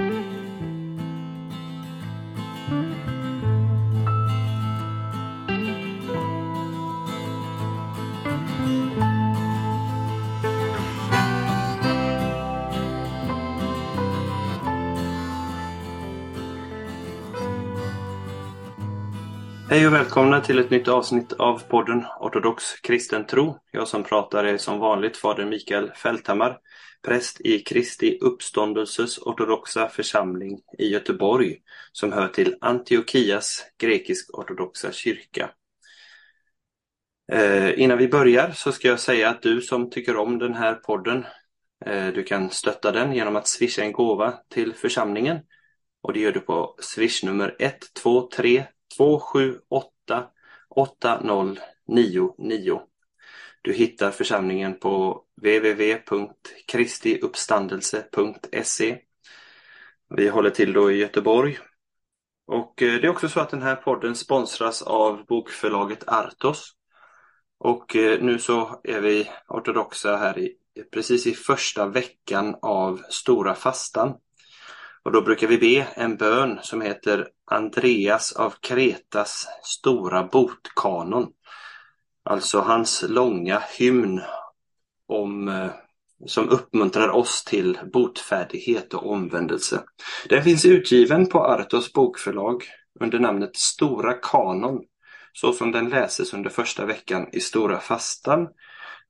Thank you. Hej och välkomna till ett nytt avsnitt av podden Ortodox kristen tro. Jag som pratar är som vanligt fader Mikael Fälthammar, präst i Kristi uppståndelses ortodoxa församling i Göteborg som hör till Antiochias grekisk-ortodoxa kyrka. Eh, innan vi börjar så ska jag säga att du som tycker om den här podden, eh, du kan stötta den genom att swisha en gåva till församlingen och det gör du på swishnummer 123 278 8099. Du hittar församlingen på www.kristiuppstandelse.se. Vi håller till då i Göteborg. Och eh, det är också så att den här podden sponsras av bokförlaget Artos. Och eh, nu så är vi ortodoxa här i, precis i första veckan av Stora fastan. Och då brukar vi be en bön som heter Andreas av Kretas stora botkanon. Alltså hans långa hymn om, eh, som uppmuntrar oss till botfärdighet och omvändelse. Den finns utgiven på Artos bokförlag under namnet Stora kanon, så som den läses under första veckan i Stora fastan.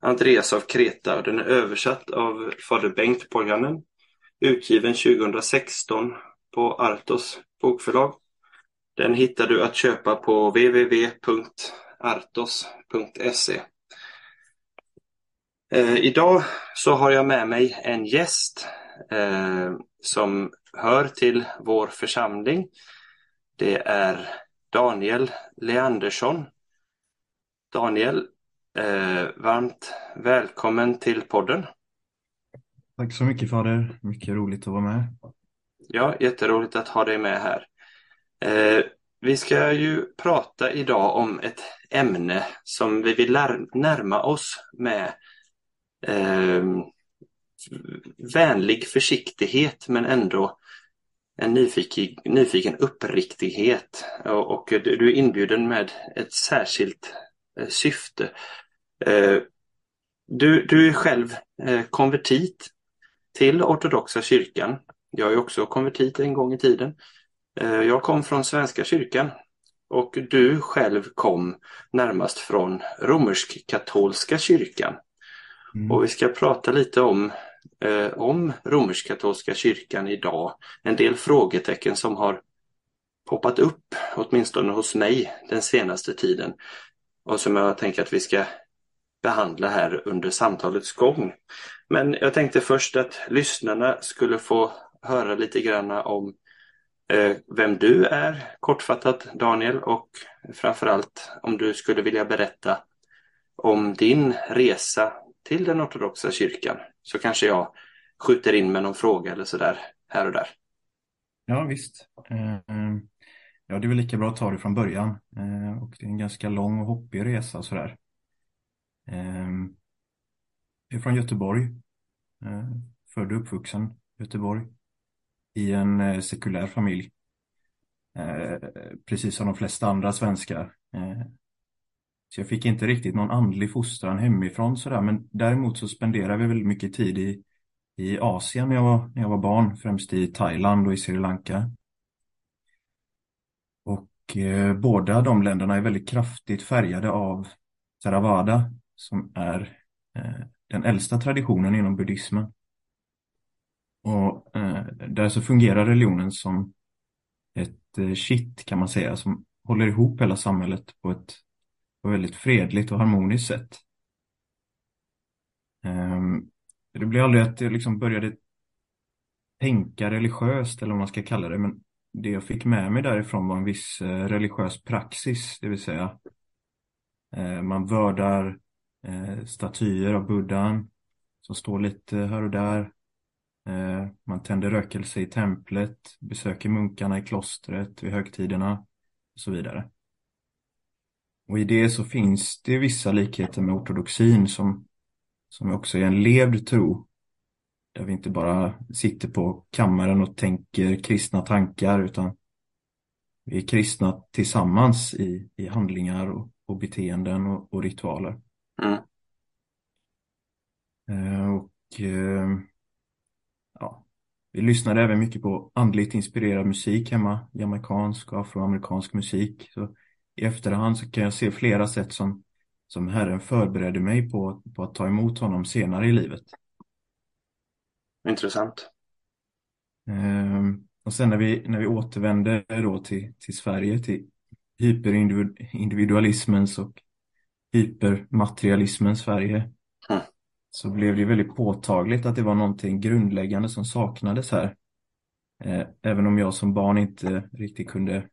Andreas av Kreta och den är översatt av fader Bengt Pojanen utgiven 2016 på Artos bokförlag. Den hittar du att köpa på www.artos.se. Eh, idag så har jag med mig en gäst eh, som hör till vår församling. Det är Daniel Leandersson. Daniel, eh, varmt välkommen till podden. Tack så mycket Fader, mycket roligt att vara med. Ja, jätteroligt att ha dig med här. Eh, vi ska ju prata idag om ett ämne som vi vill närma oss med eh, vänlig försiktighet men ändå en nyfiken, nyfiken uppriktighet. Och, och du är inbjuden med ett särskilt eh, syfte. Eh, du, du är själv eh, konvertit till ortodoxa kyrkan. Jag är också konvertit en gång i tiden. Eh, jag kom från Svenska kyrkan och du själv kom närmast från romersk-katolska kyrkan. Mm. Och vi ska prata lite om, eh, om romersk-katolska kyrkan idag. En del frågetecken som har poppat upp, åtminstone hos mig, den senaste tiden. Och som jag tänker att vi ska behandla här under samtalets gång. Men jag tänkte först att lyssnarna skulle få höra lite grann om eh, vem du är, kortfattat Daniel, och framförallt om du skulle vilja berätta om din resa till den ortodoxa kyrkan. Så kanske jag skjuter in med någon fråga eller sådär här och där. Ja visst. Ehm, ja, det är väl lika bra att ta det från början. Ehm, och det är en ganska lång och hoppig resa sådär. Ehm, är från Göteborg. Eh, född och uppvuxen i Göteborg. I en eh, sekulär familj. Eh, precis som de flesta andra svenskar. Så jag fick inte riktigt någon andlig fostran hemifrån sådär. Men däremot så spenderade vi väldigt mycket tid i, i Asien när jag, var, när jag var barn. Främst i Thailand och i Sri Lanka. Och eh, båda de länderna är väldigt kraftigt färgade av Theravada som är eh, den äldsta traditionen inom buddhismen. Och eh, där så fungerar religionen som ett eh, kitt kan man säga som håller ihop hela samhället på ett på väldigt fredligt och harmoniskt sätt. Eh, det blev aldrig att jag liksom började tänka religiöst eller vad man ska kalla det, men det jag fick med mig därifrån var en viss eh, religiös praxis, det vill säga eh, man vördar Eh, statyer av buddhan som står lite här och där. Eh, man tänder rökelse i templet, besöker munkarna i klostret vid högtiderna och så vidare. Och i det så finns det vissa likheter med ortodoxin som, som också är en levd tro. där vi inte bara sitter på kammaren och tänker kristna tankar utan vi är kristna tillsammans i, i handlingar och, och beteenden och, och ritualer. Mm. Eh, och eh, ja, vi lyssnade även mycket på andligt inspirerad musik hemma, jamaicansk och afroamerikansk musik. Så I efterhand så kan jag se flera sätt som, som Herren förberedde mig på, på att ta emot honom senare i livet. Intressant. Ehm, och sen när vi, när vi återvände då till, till Sverige, till hyperindividualismens och hypermaterialismens Sverige, Mm. så blev det väldigt påtagligt att det var någonting grundläggande som saknades här. Eh, Även om jag som barn inte riktigt kunde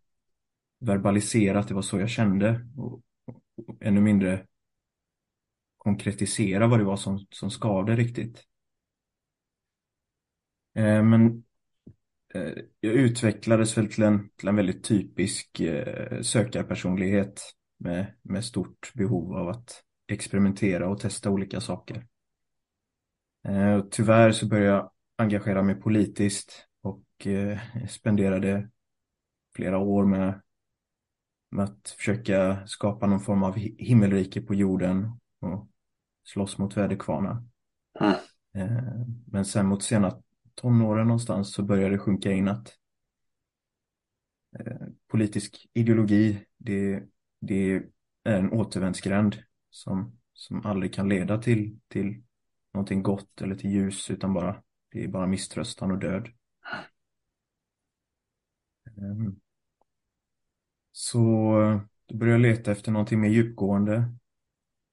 verbalisera att det var så jag kände och, ännu mindre konkretisera vad det var som, som skavde riktigt. Eh, Men eh, jag utvecklades väl till en, till en väldigt typisk eh, sökarpersonlighet med, med stort behov av att experimentera och testa olika saker. Eh, tyvärr så började jag engagera mig politiskt och eh, spenderade flera år med, med att försöka skapa någon form av hi- himmelrike på jorden och slåss mot väderkvarnar. Mm. Eh, men sen mot sena tonåren någonstans så började det sjunka in att politisk ideologi, det, det är en återvändsgränd som, som aldrig kan leda till, till någonting gott eller till ljus utan bara, det är bara misströstan och död. Ehm. Så då började jag leta efter någonting mer djupgående.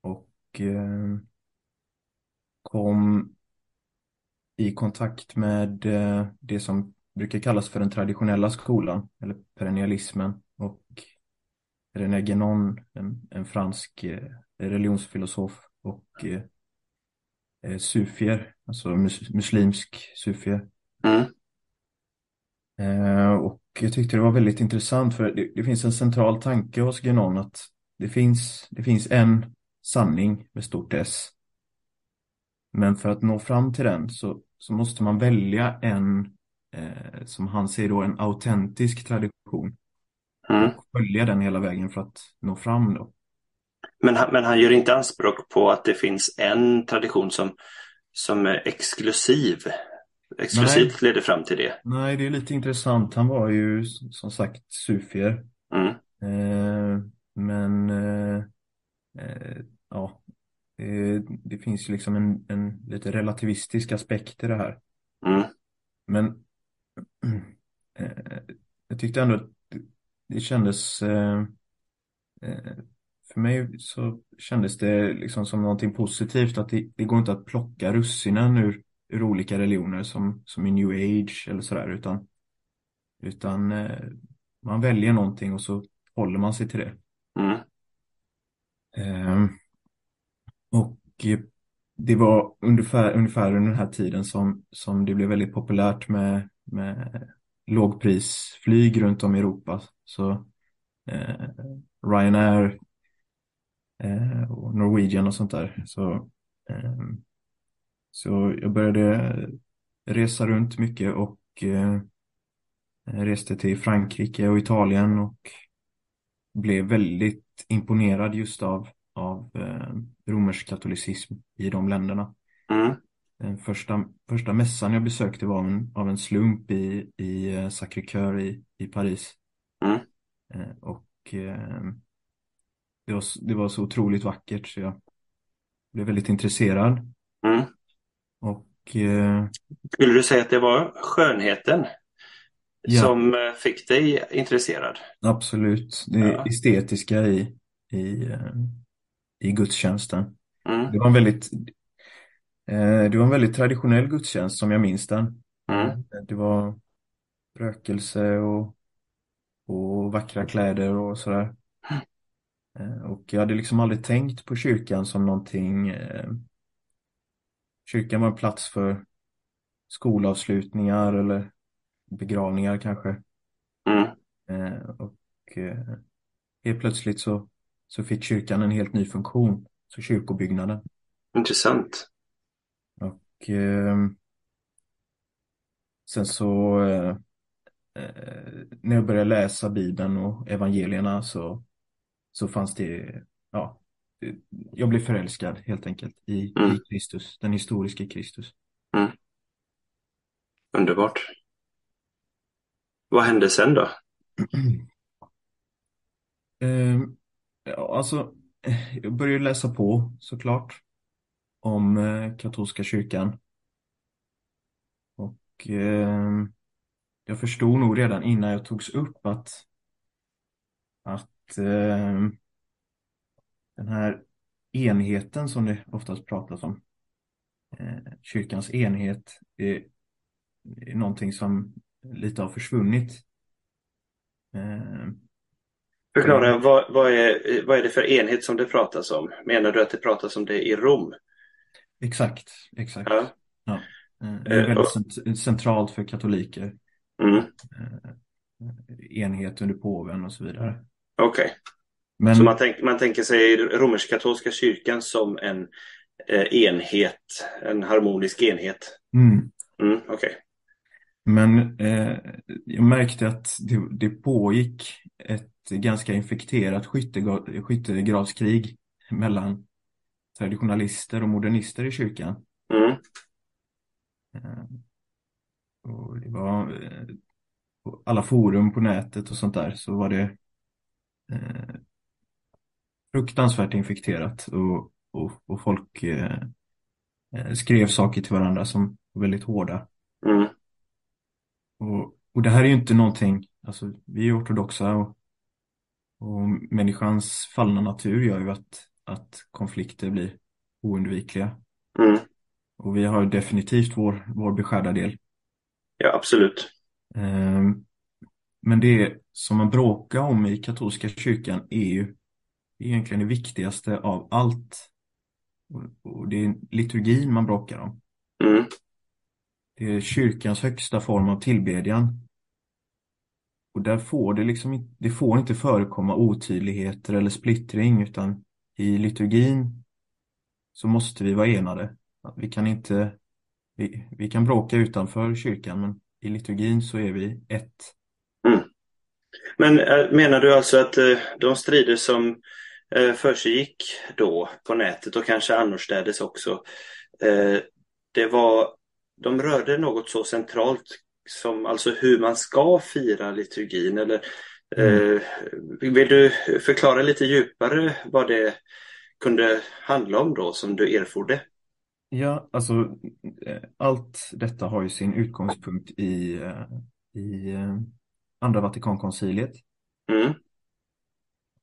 Och ehm, kom i kontakt med eh, det som brukar kallas för den traditionella skolan eller perennialismen. Och René Guénon, en, en fransk eh, religionsfilosof och eh, eh, sufier, alltså mus, muslimsk sufier. Mm. Eh, och jag tyckte det var väldigt intressant för det, det finns en central tanke hos Guénon att det finns, det finns en sanning med stort S. Men för att nå fram till den så, så måste man välja en, eh, som han säger då, en autentisk tradition. Mm. Och följa den hela vägen för att nå fram då. Men, han, men han gör inte anspråk på att det finns en tradition som, som är exklusiv. Exklusivt leder fram till det. Nej, det är lite intressant. Han var ju som sagt sufier. Mm. Eh, men eh, eh, ja, det finns ju liksom en, en lite relativistisk aspekt i det här. Mm. Men eh, jag tyckte ändå att det, kändes eh, eh, för mig så kändes det liksom som någonting positivt att det, det går inte att plocka russinen ur, ur olika religioner som, som i new age eller sådär utan, utan eh, man väljer någonting och så håller man sig till det. Mm. Ehm, och eh, det var ungefär, ungefär under den här tiden som, som det blev väldigt populärt med, med lågprisflyg runt om i Europa. Så eh, Ryanair eh, och Norwegian och sånt där. Så, eh, så jag började resa runt mycket och eh, reste till Frankrike och Italien och blev väldigt imponerad just av, av eh, romersk katolicism i de länderna. Mm. Den första, första mässan jag besökte var en, av en slump i, i eh, Sacré-Cœur i, i Paris. Mm. Eh, och eh, det, var, det var så otroligt vackert så jag blev väldigt intresserad. Mm. Och eh, Skulle du säga att det var skönheten Ja. som fick dig intresserad? absolut, det Ja. estetiska i, i, i gudstjänsten. Mm. Det var en väldigt det var en väldigt traditionell gudstjänst som jag minns den. Mm. Det var rökelse och, och vackra kläder och sådär. Eh, Och jag hade liksom aldrig tänkt på kyrkan som någonting eh, Kyrkan var en plats för skolavslutningar eller begravningar kanske. Mm. Eh, Och eh, helt plötsligt så, så fick kyrkan en helt ny funktion. Så kyrkobyggnaden. Intressant. Och eh, sen så eh, eh, när jag började läsa Bibeln och evangelierna så, så fanns det, ja, jag blev förälskad helt enkelt i, Mm. i Kristus, den historiska Kristus. Underbart. Vad hände sen då? Ehm, ja, alltså, eh, jag började läsa på såklart om eh, katolska kyrkan. Och ehm, jag förstod nog redan innan jag togs upp att, att ehm, den här enheten som det oftast pratas om, eh, kyrkans enhet, är, är någonting som lite har försvunnit. Ehm, Förklara, vad, vad, är, vad är det för enhet som det pratas om? Menar du att det pratas om det i Rom? Exakt, exakt. Ja. Ja. Eh, Det är Eh, väldigt centralt för katoliker. Mm. eh, enhet under påven och så vidare. Okej, Men så man, tänk, man tänker sig romersk-katolska kyrkan som en eh, enhet, en harmonisk enhet. mm, Mm, Okej. men eh, jag märkte att det, det pågick ett ganska infekterat skyttegra- skyttegravskrig mellan traditionalister och modernister i kyrkan. Mm. Eh, och det var eh, på alla forum på nätet och sånt där så var det eh, fruktansvärt infekterat och, och, och folk eh, eh, skrev saker till varandra som var väldigt hårda. Mm. Och, och det här är ju inte någonting, alltså vi är ortodoxa och, och människans fallna natur gör ju att, att konflikter blir oundvikliga. Mm. Och vi har definitivt vår, vår beskärda del. Ja, absolut. Ehm, Men det som man bråkar om i katolska kyrkan är ju egentligen det viktigaste av allt. Och- det är liturgin man bråkar om. Mm. Det är kyrkans högsta form av tillbedjan. Och där får det liksom det får inte förekomma otydligheter eller splittring utan i liturgin så måste vi vara enade. Vi kan inte, vi, vi kan bråka utanför kyrkan men i liturgin så är vi ett. Mm. Men eh, menar du alltså att eh, de strider som eh, försiggick då på nätet och kanske annorstädes också, det var, de rörde något så centralt som alltså hur man ska fira liturgin eller eh, vill du förklara lite djupare vad det kunde handla om då som du erforde? Ja, alltså eh, allt detta har ju sin utgångspunkt i, eh, i Andra Vatikankonciliet Mm,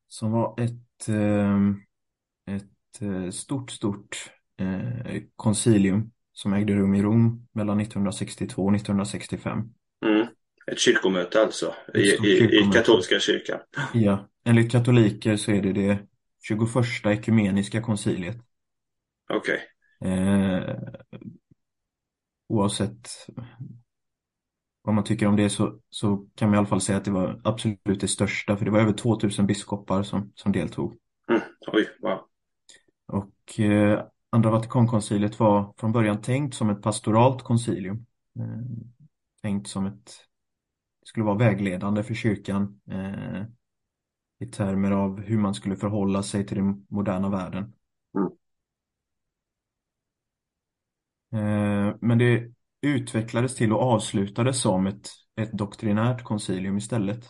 som var ett, ett stort, stort koncilium som ägde rum i Rom mellan 1962 och 1965. mm. Ett kyrkomöte alltså Ett i, stort i, kyrkomöte. katolska kyrkan. Ja, enligt katoliker så är det det 21 ekumeniska konciliet. Okej. Eh, oavsett vad man tycker om det så, så kan man i alla fall säga att det var absolut det största, för det var över 2000 biskopar som, som deltog. Mm. Oj, wow. Och eh, Andra Vatikankonciliet var från början tänkt som ett pastoralt koncilium. Eh, tänkt som ett, skulle vara vägledande för kyrkan eh, i termer av hur man skulle förhålla sig till den moderna världen. Mm. Eh, men det utvecklades till och avslutades som ett, ett doktrinärt koncilium istället.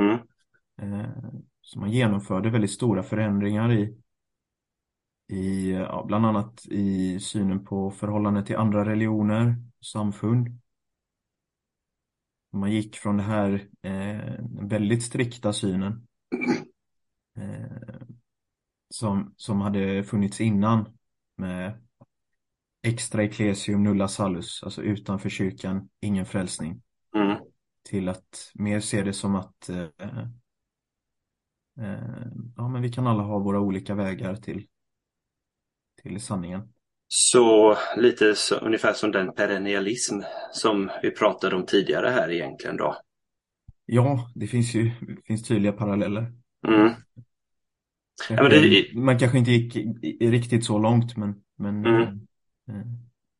Mm. Eh, Så man genomförde väldigt stora förändringar i, i ja, bland annat i synen på förhållande till andra religioner, samfund. Man gick från det här eh, väldigt strikta synen eh, som, som hade funnits innan med extra ecclesium nulla salus, alltså utanför kyrkan, ingen frälsning Mm. till att mer se det som att eh, eh, ja, men vi kan alla ha våra olika vägar till, till sanningen. Så lite så, ungefär som den perennialism som vi pratade om tidigare här egentligen då. Ja, det finns ju det finns tydliga paralleller. Mm. Ja, det- Man kanske inte gick riktigt så långt, men, men Mm. eh, eh,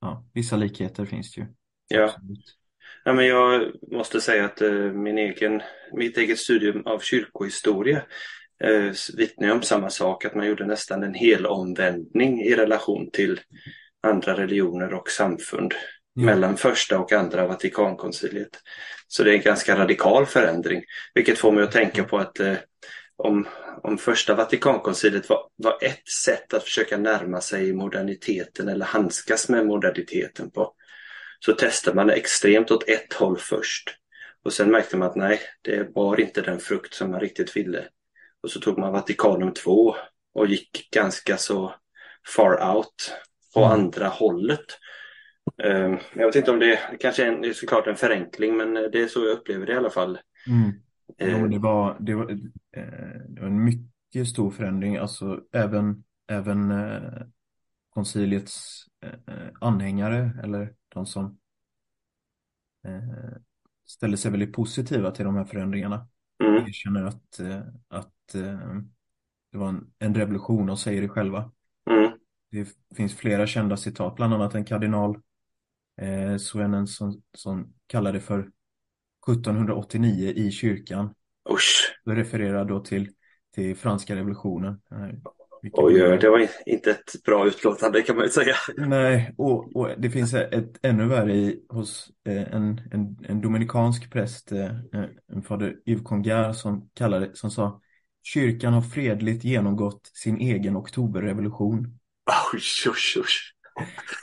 ja, vissa likheter finns det ju. Ja. Absolut. Ja, men jag måste säga att eh, min egen, mitt eget studium av kyrkohistoria eh, vittnar om samma sak, att man gjorde nästan en hel omvändning i relation till andra religioner och samfund Ja. mellan första och andra Vatikankonciliet. Så det är en ganska radikal förändring, vilket får mig att tänka på att eh, om, om första Vatikankonciliet var, var ett sätt att försöka närma sig moderniteten eller handskas med moderniteten på, så testade man extremt åt ett håll först. Och sen märkte man att nej, det var inte den frukt som man riktigt ville. Och så tog man Vatikanum 2 och gick ganska så far out på Mm. andra hållet. Eh, Jag vet inte om det kanske är, en, det är såklart en förenkling men det är så jag upplever det i alla fall. Mm. Eh, Jo, det var, det var, eh, det var en mycket stor förändring. Alltså även, även eh, konciliets eh, anhängare eller de som eh, ställer sig väldigt positiva till de här förändringarna Mm, erkänner att, eh, att eh, det var en, en revolution och säger det själva. mm. Det finns flera kända citat, bland annat en kardinal eh, Suenen som, som kallar det för 1789 i kyrkan. Usch, Det refererar då till, till franska revolutionen. Eh, vilket oj, oj, det var inte ett bra utlåtande kan man ju säga. Nej, och, och det finns ett ännu värre i, hos eh, en, en, en dominikansk präst, eh, en fader Yves Congar, som kallade som sa Kyrkan har fredligt genomgått sin egen oktoberrevolution. Oj, oj, oj.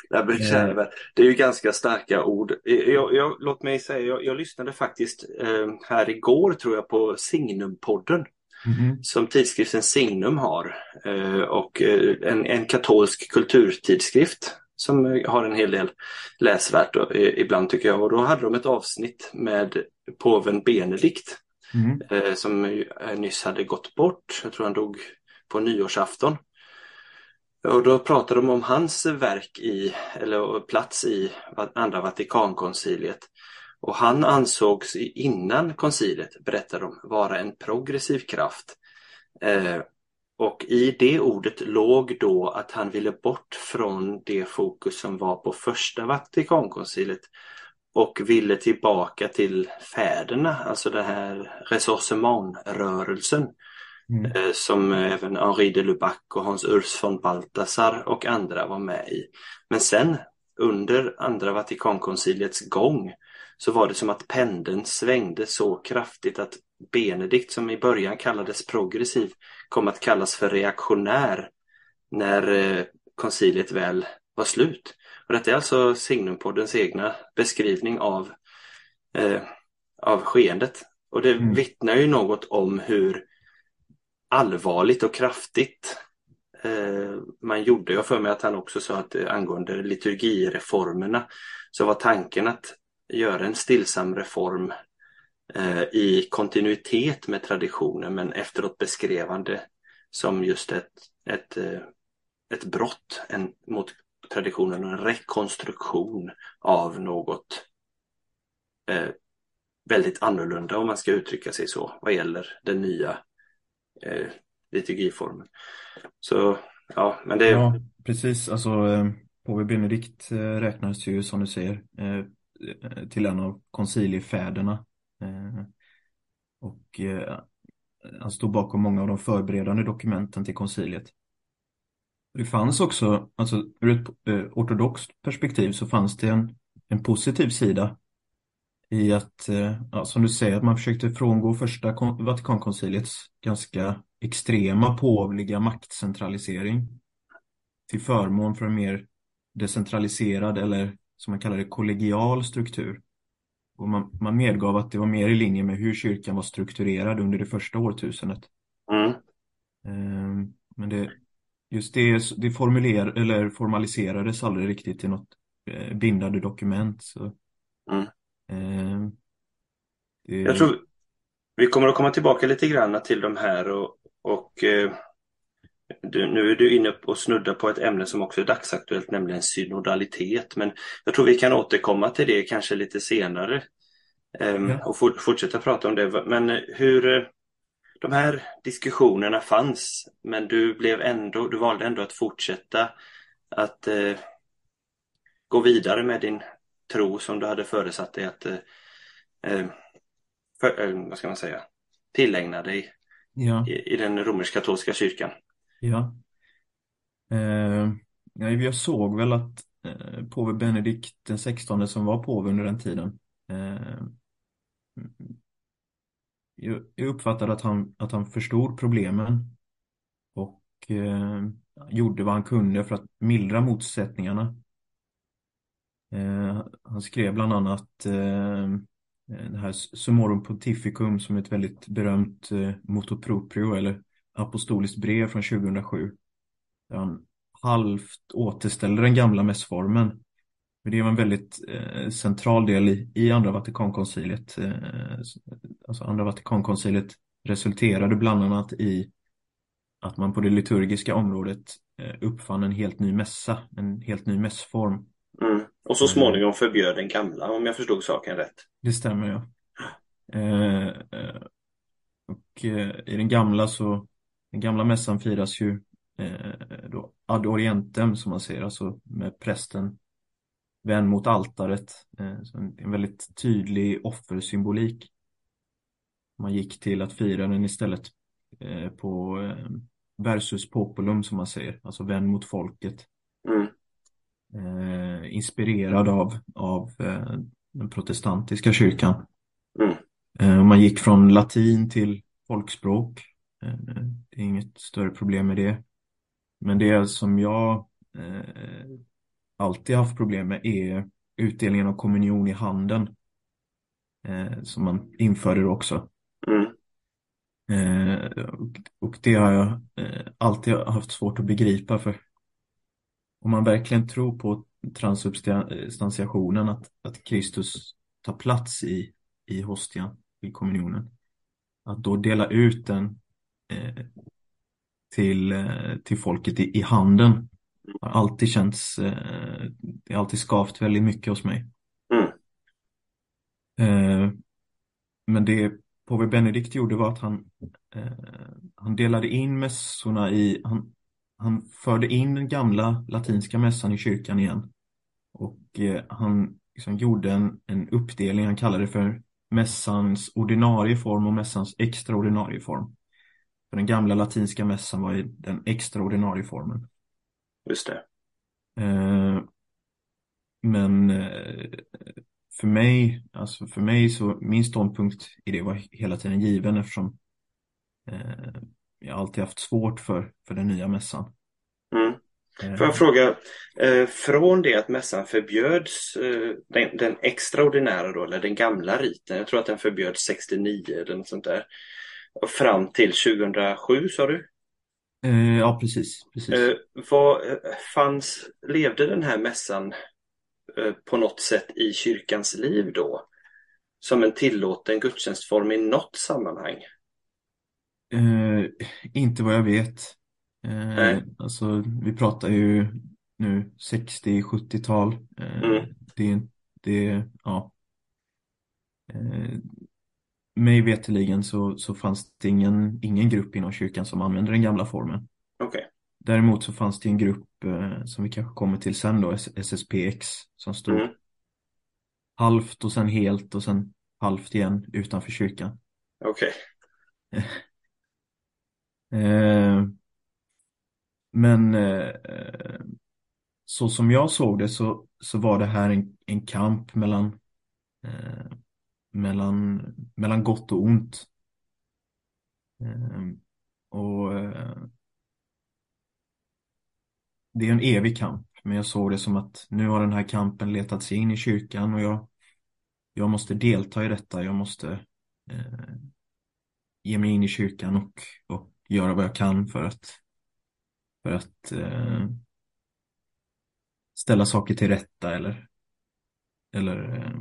Nej, men kära vän, Det är ju ganska starka ord. Jag, jag, låt mig säga, jag, jag lyssnade faktiskt eh, här igår tror jag på Signumpodden Mhm. som tidskriften Signum har. Eh, och eh, en, en katolsk kulturtidskrift som eh, har en hel del läsvärt eh, ibland tycker jag. Och då hade de ett avsnitt med påven Benedikt Mm. Eh, som nyss hade gått bort. Jag tror han dog på nyårsafton. Och då pratade de om hans verk i, eller plats i andra Vatikankonciliet. Och han ansågs innan konciliet, berättar de, vara en progressiv kraft. Eh, och i det ordet låg då att han ville bort från det fokus som var på första Vatikankonciliet och ville tillbaka till fäderna, alltså den här ressourcementrörelsen Mm. eh, som även Henri de Lubac och Hans Urs von Balthasar och andra var med i. Men sen under andra Vatikankonciliets gång så var det som att pendeln svängde så kraftigt att Benedikt som i början kallades progressiv kom att kallas för reaktionär när eh, konciliet väl var slut. Och detta är alltså Signumpoddens egna beskrivning av, eh, av skeendet. Och det Mm. vittnar ju något om hur allvarligt och kraftigt eh, man gjorde. Jag för mig att han också sa att eh, angående liturgireformerna så var tanken att göra en stillsam reform eh, i kontinuitet med traditionen men efteråt beskrevande som just ett, ett, eh, ett brott en, mot traditionen och en rekonstruktion av något eh, väldigt annorlunda om man ska uttrycka sig så vad gäller den nya eh, liturgiformen. Så ja, men det Ja, precis. Alltså, eh, påve Benedikt eh, räknas ju som du säger eh, till en av konciliefäderna. Eh, och eh, han stod bakom många av de förberedande dokumenten till konciliet. Det fanns också, alltså ur ett eh, ortodoxt perspektiv så fanns det en, en positiv sida i att, eh, ja, som du säger, att man försökte frångå första kon- Vatikankonciliets ganska extrema påvliga maktcentralisering till förmån för en mer decentraliserad eller som man kallar det kollegial struktur. Och man, man medgav att det var mer i linje med hur kyrkan var strukturerad under det första årtusendet. mm, Ehm, Men det, just det, det formuler, eller formaliserades aldrig riktigt i något eh, bindande dokument. Så, Mm. ehm, det, Jag tror vi kommer att komma tillbaka lite grann till de här och, och eh, du, nu är du inne och snuddar på ett ämne som också är dagsaktuellt, nämligen synodalitet. Men jag tror vi kan återkomma till det kanske lite senare ehm, Ja. och for, fortsätta prata om det. Men eh, hur eh, de här diskussionerna fanns, men du blev ändå, du valde ändå att fortsätta att eh, gå vidare med din tro som du hade föresatt dig att eh, för, vad ska man säga, tillägna dig Ja, i, i den romersk-katolska kyrkan. ja. Eh, ja, jag såg väl att eh, påve Benedikt den 16 som var påve under den tiden eh, jag, uppfattade att han, att han förstod problemen och eh, gjorde vad han kunde för att mildra motsättningarna. Eh, han skrev bland annat eh, det här Summorum Pontificum som är ett väldigt berömt eh, motoproprio eller apostoliskt brev från 2007. Där han halvt återställer den gamla mässformen. Det var en väldigt eh, central del i, i Andra Vatikankonciliet. Eh, alltså Andra Vatikankonciliet resulterade bland annat i att man på det liturgiska området eh, uppfann en helt ny mässa, en helt ny mässform. Mm. Och så småningom förbjöd den gamla, om jag förstod saken rätt. Det stämmer, ja. Eh, eh, och eh, i den gamla så, den gamla mässan firas ju eh, då ad orientem som man säger, alltså med prästen vän mot altaret. Eh, en, väldigt tydlig offersymbolik. Man gick till att fira den istället eh, på eh, versus populum som man säger, alltså vän mot folket. Mm. Inspirerad av, av den protestantiska kyrkan. Mm. Man gick från latin till folkspråk. Det är inget större problem med det. Men det som jag alltid haft problem med är utdelningen av kommunion i handen. Eh, som man införde då också. Mm. Eh, och, och, det har jag eh, alltid haft svårt att begripa för om man verkligen tror på transubstantiationen, att, att Kristus tar plats i, i hostian, i kommunionen, att då dela ut den eh, till, eh, till folket i, i handen har alltid känts, eh, det har alltid skavt väldigt mycket hos mig. Mm. Eh, men det påve Benedikt gjorde var att han, eh, han delade in mässorna i, han, han förde in den gamla latinska mässan i kyrkan igen. Och eh, han liksom gjorde en, en uppdelning, han kallade det för mässans ordinarie form och mässans extraordinarie form. För den gamla latinska mässan var i den extraordinarie formen. Just det. Eh, men eh, för mig, alltså för mig så, min ståndpunkt i det var hela tiden given eftersom eh, jag alltid haft svårt för, för den nya mässan. Mm. Får jag fråga, från det att mässan förbjöds, den, den extraordinära då, eller den gamla riten, jag tror att den förbjöds 69 eller något sånt där, och fram till 2007 sa du? Eh, ja, precis. precis. Eh, vad fanns, levde den här mässan eh, på något sätt i kyrkans liv då? Som en tillåten gudstjänstform i något sammanhang? Eh, inte vad jag vet. Eh. Alltså, vi pratar ju nu 60-70-tal. Eh, Mm. Det, det, ja. Mig veterligen så, så fanns det ingen, ingen grupp inom kyrkan som använde den gamla formen. Okej. Däremot så fanns det en grupp eh, som vi kanske kommer till sen då, SSPX, som stod Mm. halvt och sen helt och sen halvt igen utanför kyrkan. Okej. Eh, men eh, så som jag såg det så, så var det här en, en kamp mellan, eh, mellan, mellan gott och ont. Ehm, och eh, det är en evig kamp, men jag såg det som att nu har den här kampen letat sig in i kyrkan och jag, jag måste delta i detta. Jag måste eh, ge mig in i kyrkan och, och göra vad jag kan för att, för att eh, ställa saker till rätta eller, eller, eh,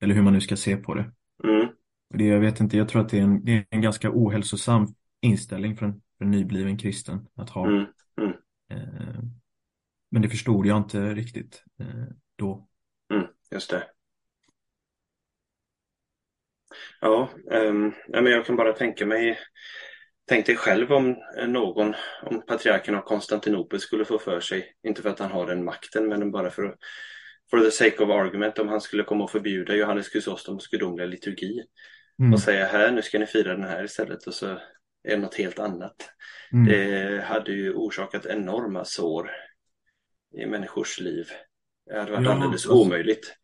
eller hur man nu ska se på det. Mm. Det, jag vet inte, jag tror att det är en, det är en ganska ohälsosam inställning för en, för en nybliven kristen att ha. Mm. Mm. Eh, men det förstod jag inte riktigt eh, då. Mm. Just det. Ja, ja, men jag kan bara tänka mig Tänk dig själv om någon, om patriarken av Konstantinopel skulle få för sig, inte för att han har den makten, men bara för att, for the sake of argument, om han skulle komma och förbjuda Johannes Chrysostoms gudomliga liturgi Mm. och säga här, nu ska ni fira den här istället och så är det något helt annat. Mm. Det hade ju orsakat enorma sår i människors liv. Det hade varit Ja, alldeles alltså- omöjligt.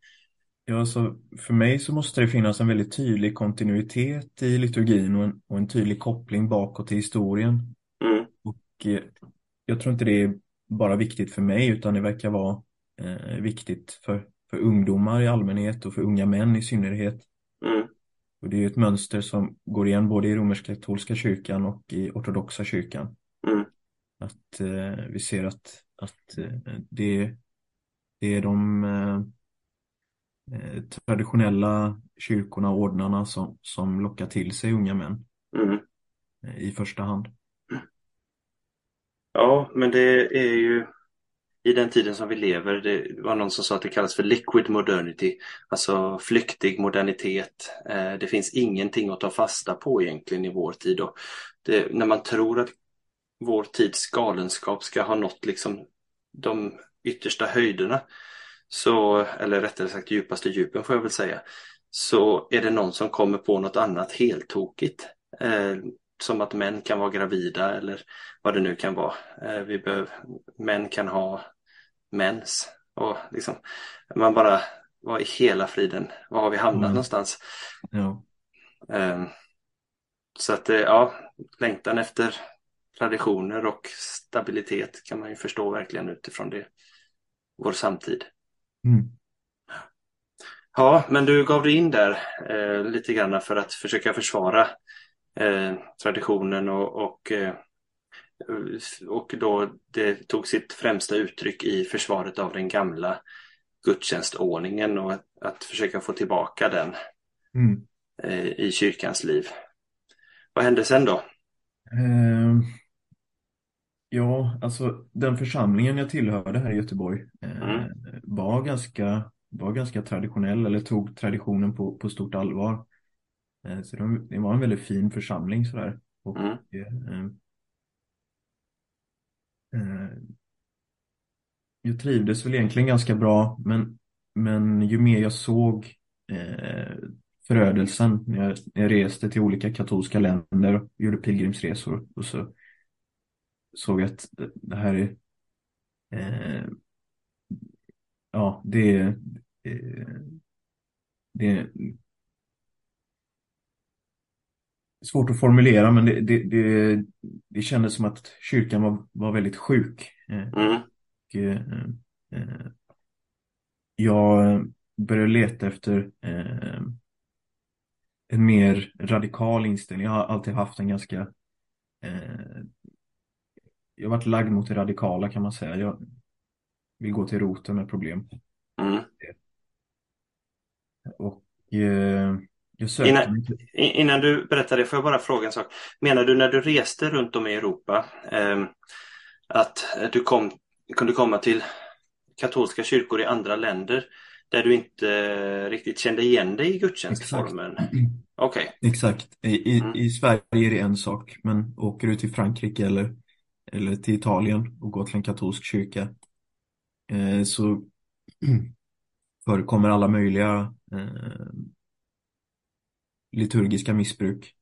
Ja, så för mig så måste det finnas en väldigt tydlig kontinuitet i liturgin och en, och en tydlig koppling bakåt i historien. Mm, Och eh, jag tror inte det är bara viktigt för mig utan det verkar vara eh, viktigt för, för ungdomar i allmänhet och för unga män i synnerhet. mm, Och det är ju ett mönster som går igen både i romersk-katolska kyrkan och i ortodoxa kyrkan. mm, Att eh, vi ser att, att eh, det, det är de eh, eh, traditionella kyrkorna och ordnarna som, som lockar till sig unga män mm. eh, i första hand. Ja, men det är ju i den tiden som vi lever, det var någon som sa att det kallas för liquid modernity, alltså flyktig modernitet. Eh, det finns ingenting att ta fasta på egentligen i vår tid. Och det, när man tror att vår tids galenskap ska ha nått liksom de yttersta höjderna, så, eller rättare sagt djupaste djupen får jag väl säga, så är det någon som kommer på något annat helt tokigt. Eh, som att män kan vara gravida eller vad det nu kan vara. Eh, vi behöver, män kan ha mens. Och liksom, man bara, vad i hela friden, var har vi hamnat Mm. någonstans? Ja. Eh, så att, eh, ja, längtan efter traditioner och stabilitet kan man ju förstå verkligen utifrån det, vår samtid. Mm. Ja, men du gav dig in där eh, lite grann för att försöka försvara eh, traditionen och, och, eh, och då det tog sitt främsta uttryck i försvaret av den gamla gudstjänstordningen och att, försöka få tillbaka den Mm. eh, i kyrkans liv. Vad hände sen då? Eh, ja, alltså den församlingen jag tillhörde här i Göteborg eh, Mm. var ganska, var ganska traditionell eller tog traditionen på, på stort allvar. Eh, så det, det var en väldigt fin församling sådär. Och, Mm. Eh, jag trivdes väl egentligen ganska bra, men, men ju mer jag såg eh, förödelsen när jag, när jag reste till olika katolska länder och gjorde pilgrimsresor och så såg jag att det här är eh, ja, det är eh, det är svårt att formulera men det, det, det, det kändes som att kyrkan var, var väldigt sjuk. Eh, Mm. och, eh, eh, jag började leta efter eh, en mer radikal inställning. Jag har alltid haft en ganska eh, jag har varit lagd mot det radikala kan man säga. Jag vill gå till roten med problem. Mm. Och eh, Innan- Innan du berättar det får jag bara fråga en sak. Menar du när du reste runt om i Europa ehm, att du kom, kunde komma till katolska kyrkor i andra länder där du inte riktigt kände igen dig i gudstjänstformen? Okej. Exakt. I, i, Mm. I Sverige är det en sak, men åker du till Frankrike eller, eller till Italien och går till en katolsk kyrka eh, så förekommer alla möjliga eh, liturgiska missbruk.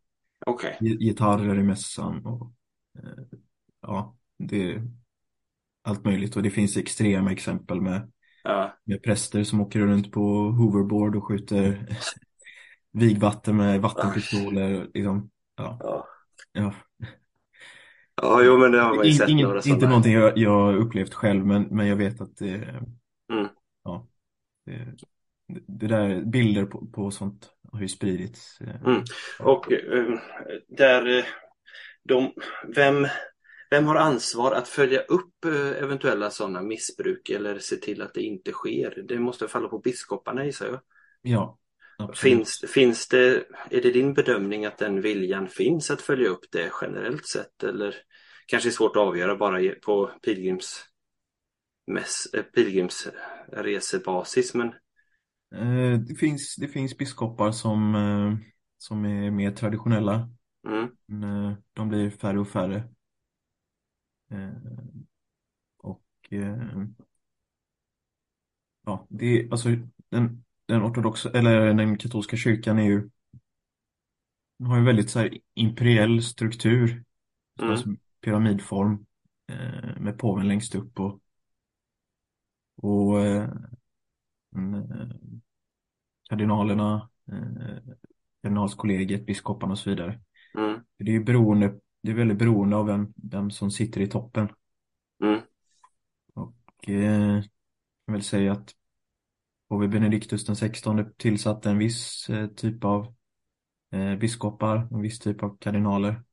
Gi- Gitarrer i mässan och eh, ja, det är allt möjligt. Och det finns extrema exempel med, Ja. med präster som åker runt på hoverboard och skjuter vigvatten med vattenpistoler. Liksom. Ja, Ja. ja. ja, jo men det har man ju sett ingen, några inte sådana. någonting jag, jag har upplevt själv, men, men jag vet att det, Mm. ja, det, det där bilder på, på sånt har ju spridits. eh, Mm. Och eh, där eh, de, vem, vem har ansvar att följa upp eventuella sådana missbruk eller se till att det inte sker? Det måste falla på biskoparna gissar jag. Ja, absolut. Finns, finns det, är det din bedömning att den viljan finns att följa upp det generellt sett eller kanske är svårt att avgöra bara på pilgrims, mäss, eh, pilgrimsresebasis men Det finns, det finns biskopar som, eh, som är mer traditionella. mm, Men, eh, de blir färre och färre. Eh, Och eh, ja, det är, alltså den, den ortodoxa, eller den katolska kyrkan är ju har ju väldigt så här imperiell struktur. Mm. Alltså pyramidform eh, med påven längst upp och, och eh, eh, kardinalerna, eh, kardinalskollegiet, biskoparna och så vidare. Mm. Det är ju beroende, det är väldigt beroende av vem, vem som sitter i toppen. Mm. Och eh, jag vill säga att påve Benediktus den 16 tillsatte en viss eh, typ av eh, biskopar, en viss typ av kardinaler.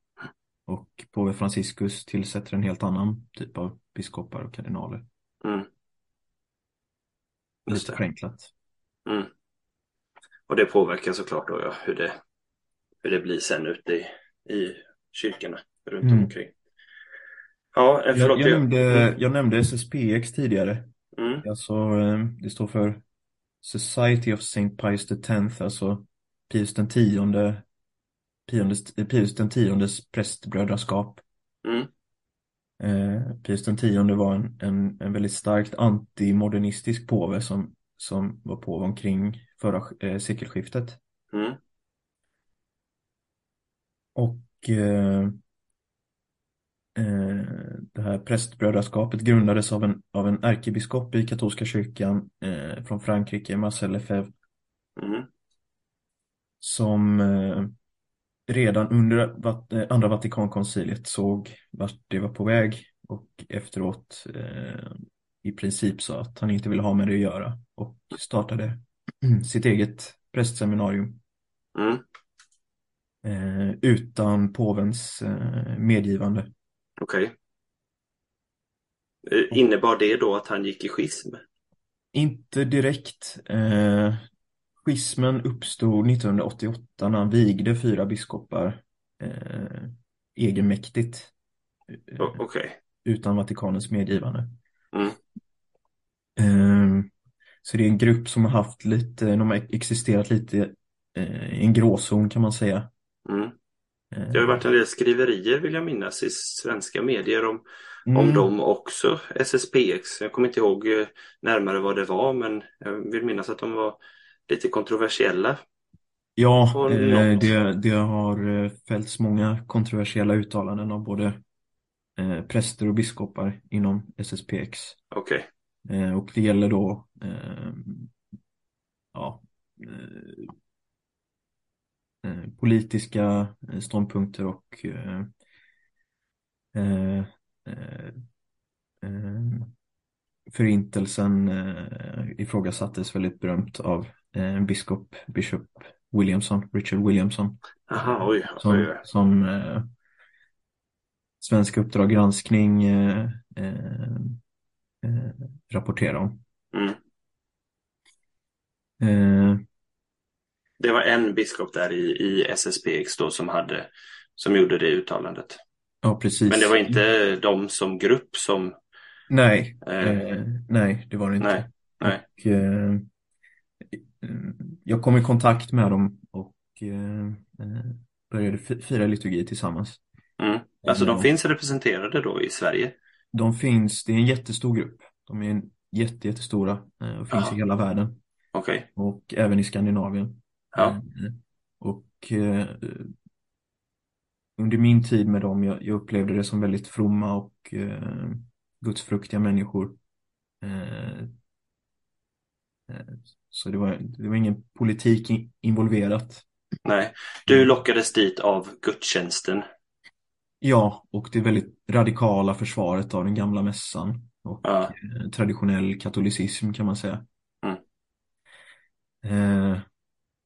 Och påve Franciscus tillsätter en helt annan typ av biskopar och kardinaler. Mm. Lite förenklat. Mm. Och det påverkar såklart då ja, hur det, hur det blir sen ute i, i kyrkorna runt Mm. omkring. Ja, eh, Jag, jag, jag- nämnde, jag nämnde SSPX tidigare. Mm. Alltså, eh, det står för Society of Saint Pius X, alltså Pius den tionde, Pius, Pius den tiondes prästbrödraskap. Mm. Eh, Pius den tionde var en, en, en väldigt starkt antimodernistisk påve som, som var påve omkring förra eh, sekelskiftet. Mm. Och eh, eh, det här prästbrödraskapet grundades av en, av en ärkebiskop i katolska kyrkan eh, från Frankrike, Marcel Lefebvre, Mm. som eh, redan under vat- eh, andra Vatikankonciliet såg vart det var på väg och efteråt eh, i princip sa att han inte ville ha med det att göra och startade sitt eget prästseminarium Mm. eh, utan påvens eh, medgivande. Okej. Eh, Innebar det då att han gick i schism? Inte direkt. Eh, schismen uppstod 1988 när han vigde fyra biskopar eh, egenmäktigt Okej. utan Vatikanens medgivande. Mm. Eh, så det är en grupp som har haft lite, de har existerat lite eh, i en gråzon kan man säga. Mm. Eh, Det har varit en del skriverier vill jag minnas i svenska medier om, om mm, dem också, SSPX. Jag kommer inte ihåg eh, närmare vad det var men jag vill minnas att de var lite kontroversiella. Ja, eh, det, det har fällts många kontroversiella uttalanden av både präster och biskopar inom SSPX. Okej. Eh, och det gäller då eh, ja, eh, eh, politiska eh, ståndpunkter och eh, förintelsen eh, ifrågasattes väldigt berömt av eh, biskop Bishop Williamson, Richard Williamson, Aha, oj, som, oj, som eh, Svenska Uppdrag granskning eh, eh, rapporterar om. Mm. Eh, Det var en biskop där i, i SSPX då som hade som gjorde det uttalandet. ja, precis. Men det var inte de som grupp som Nej, eh, eh, nej, det var det inte. nej, nej. Och, eh, jag kom i kontakt med dem och eh, började fi- fira liturgi tillsammans. Mm. Alltså de finns representerade då i Sverige. De finns, det är en jättestor grupp. De är en jätte, jättestora eh, och finns Ja. i hela världen Okej. och även i Skandinavien. Ja. Eh, Och eh, under min tid med dem, jag, jag upplevde det som väldigt fromma och eh, gudsfruktiga människor. Eh, eh, så det var, det var ingen politik in, involverat. Nej. Du lockades dit av gudstjänsten. Ja, och det väldigt radikala försvaret av den gamla mässan och Ja. eh, traditionell katolicism kan man säga. Mm. Eh,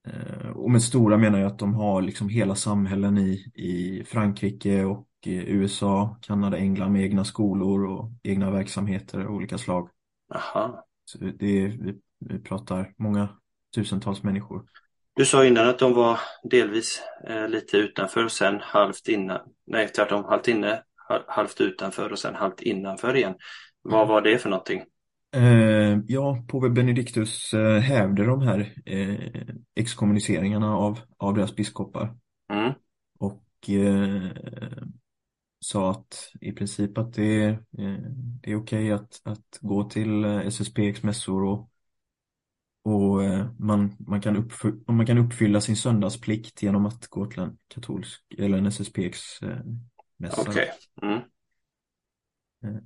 eh, och med stora menar jag att de har liksom hela samhällen i, i Frankrike och i USA, Kanada, England med egna skolor och egna verksamheter av olika slag. Aha. Så det är, vi, vi pratar många tusentals människor. Du sa innan att de var delvis eh, lite utanför och sen halvt innan. Nej, tvärtom. Halvt inne, hal- halvt utanför och sen halvt innanför igen. Vad var det för någonting? Eh, ja, påve Benediktus eh, hävde de här eh, exkommuniceringarna av, av deras biskopar Mm. och eh, sa att i princip att det, är, eh, det är okej att, att gå till eh, SSPX mässor och och eh, man, man, kan uppfylla, man kan uppfylla sin söndagsplikt genom att gå till en katolsk eller en SSPX eh, mässa. Okej. Mm. Eh,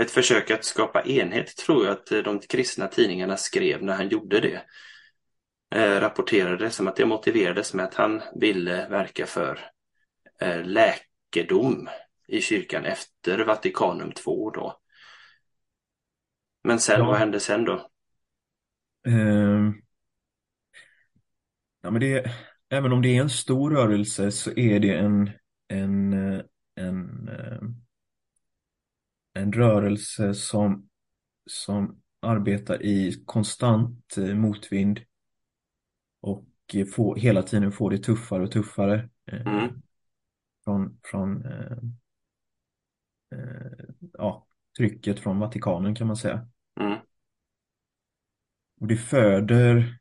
Ett försök att skapa enhet tror jag att eh, de kristna tidningarna skrev när han gjorde det. Eh, rapporterade som att det motiverades med att han ville verka för eh, läkedom i kyrkan efter Vatikanum II då. Men sen, Ja. vad hände sen då? Eh, ja, men det, även om det är en stor rörelse så är det en, en, eh, en, eh, en rörelse som, som arbetar i konstant eh, motvind och får, hela tiden får det tuffare och tuffare Mm. från, från eh, eh, ja, trycket från Vatikanen kan man säga. Mm. Och det föder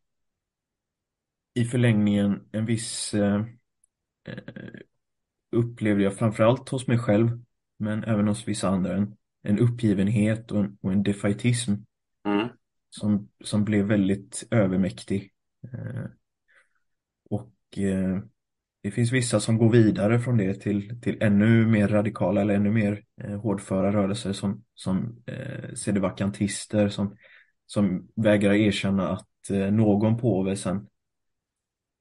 i förlängningen en viss, eh, upplevde jag framförallt hos mig själv, men även hos vissa andra, en, en uppgivenhet och en, och en defaitism Mm. som, som blev väldigt övermäktig. Eh, och eh, det finns vissa som går vidare från det till, till ännu mer radikala eller ännu mer eh, hårdföra rörelser som, som eh, sedevakantister som, som vägrar erkänna att eh, någon påve sen,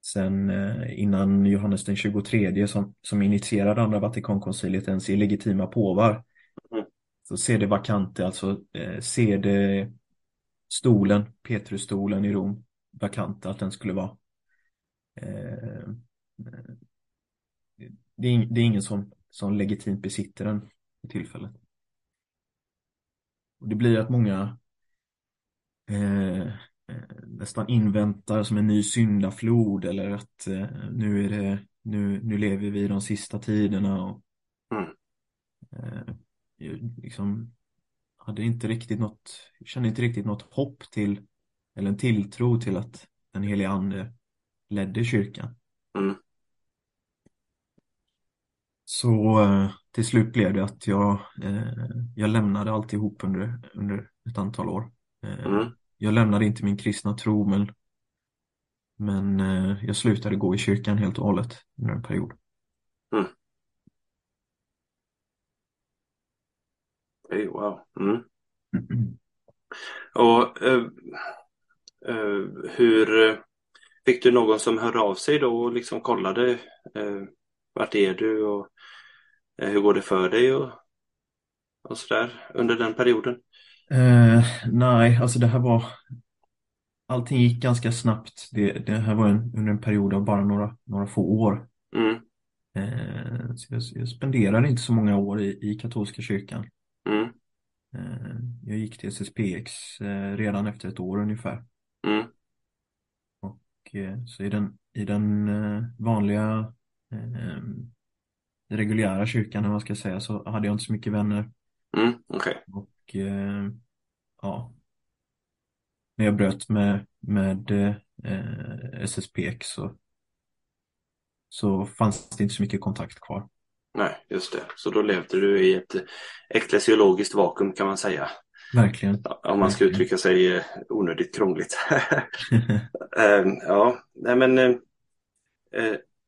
sen eh, innan Johannes den 23 som, som initierade andra Vatikankonciliet ens är legitima påvar. Mm. Så sedevakante, alltså eh, sede stolen, Petrusstolen i Rom, vakant, att den skulle vara eh, det, är, det är ingen som, som legitimt besitter den för tillfället. Och det blir att många eh, eh, nästan inväntar som en ny syndaflod eller att eh, nu är det nu, nu lever vi i de sista tiderna och Mm. eh, liksom hade inte riktigt något, kände inte riktigt något hopp till eller en tilltro till att den helige ande ledde kyrkan. Mm. Så eh, till slut blev det att jag, eh, jag lämnade alltihop under, under ett antal år. Eh, Mm. Jag lämnade inte min kristna tro men, men eh, jag slutade gå i kyrkan helt och hållet under en period. Okej, wow. Mm. Och eh, eh, hur eh, fick du någon som hörde av sig då och liksom kollade eh, vart är du och eh, hur går det för dig och, och sådär under den perioden? Eh, nej, alltså det här var Allting gick ganska snabbt. Det, det här var en, under en period av bara några, några få år. Mm, Eh, så jag, jag spenderade inte så många år i, i katolska kyrkan. mm, Eh, jag gick till SSPX eh, redan efter ett år ungefär. mm, Och, eh, så i den, i den eh, vanliga reguljära kyrkan, om man ska säga, så hade jag inte så mycket vänner. mm, okej. Och eh, ja, när jag bröt med, med eh, SSPX så, så fanns det inte så mycket kontakt kvar. Nej, just det. Så då levde du i ett eklesiologiskt vakuum kan man säga. Verkligen. Om man ska uttrycka sig eh, onödigt krångligt. Eh, ja, nej men eh,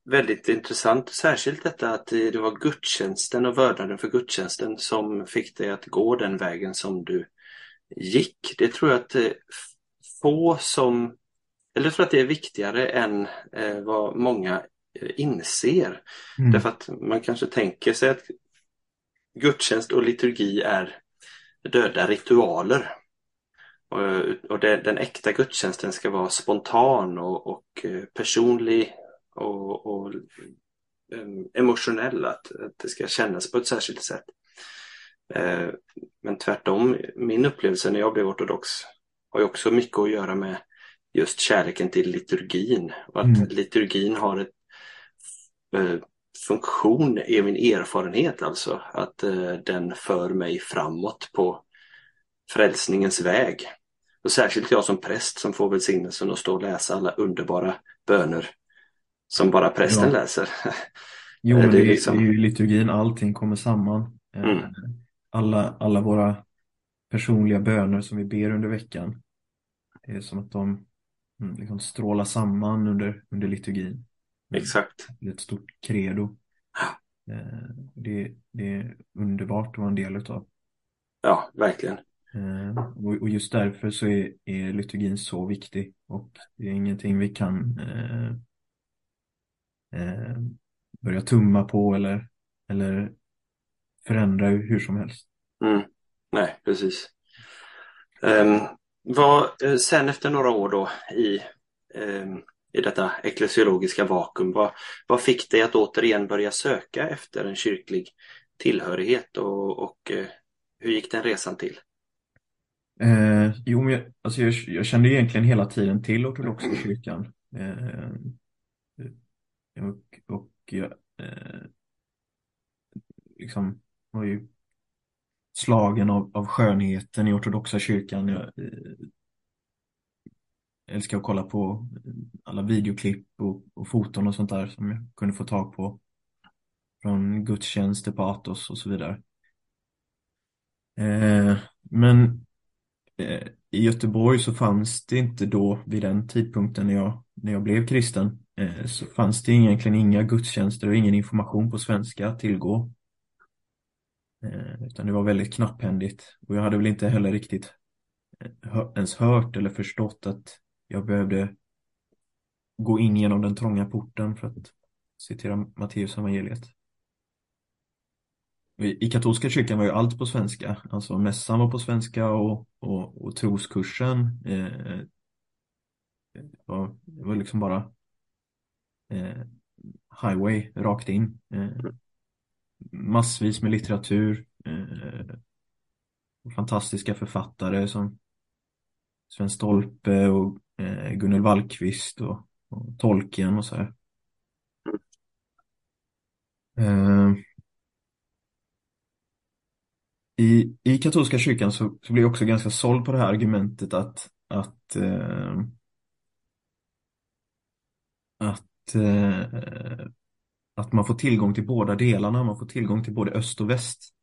väldigt intressant. Särskilt detta att det var gudstjänsten och vördnaden för gudstjänsten som fick dig att gå den vägen som du gick. Det tror jag att eh, få som, eller jag tror att det är viktigare än eh, vad många eh, inser. Mm. Därför att man kanske tänker sig att gudstjänst och liturgi är döda ritualer. Och, och det, den äkta gudstjänsten ska vara spontan och, och personlig och, och em, emotionell. Att, att det ska kännas på ett särskilt sätt. Eh, men tvärtom, min upplevelse när jag blev ortodox har ju också mycket att göra med just kärleken till liturgin. Och att Mm. liturgin har ett eh, funktion är min erfarenhet alltså. Att eh, den för mig framåt på frälsningens väg. Och särskilt jag som präst som får välsignelsen att stå och läsa alla underbara böner som bara prästen Ja. läser. Jo, det är är, liksom- ju liturgin, allting kommer samman. Eh, Mm. Alla, alla våra personliga böner som vi ber under veckan Det är som att de mm, liksom strålar samman under, under liturgin. Exakt. Det är ett stort credo. Eh, det, det är underbart att vara en del utav. Ja, verkligen. Eh, och, och just därför så är, är liturgin så viktig och det är ingenting vi kan eh, börja tumma på eller, eller förändra hur som helst. Mm. Nej, precis. Um, vad, eh, sen efter några år då i, um, i detta eklesiologiska vakuum, vad, vad fick dig att återigen börja söka efter en kyrklig tillhörighet och, och uh, hur gick den resan till? Eh, jo, men jag, alltså jag, jag, kände egentligen hela tiden till ortodoxa kyrkan. Eh, och, och jag eh, liksom var ju slagen av, av skönheten i ortodoxa kyrkan. Jag eh, älskar att kolla på alla videoklipp och, och foton och sånt där som jag kunde få tag på. Från gudstjänster på Atos och så vidare. Eh, men eh, i Göteborg så fanns det inte då vid den tidpunkten när jag, när jag blev kristen eh, så fanns det egentligen inga gudstjänster och ingen information på svenska att tillgå. Eh, utan det var väldigt knapphändigt och jag hade väl inte heller riktigt eh, ens hört eller förstått att jag behövde gå in genom den trånga porten för att citera Matteus evangeliet. I katolska kyrkan var ju allt på svenska, alltså mässan var på svenska och, och, och troskursen eh, var, det var liksom bara eh, highway rakt in. Eh, massvis med litteratur. Eh, fantastiska författare som Sven Stolpe och eh, Gunnel Wallqvist och, och Tolkien och så här. Eh, i, I katolska kyrkan så, så blir jag också ganska såld på det här argumentet att, att, eh, att eh, att man får tillgång till båda delarna, man får tillgång till både öst och väst.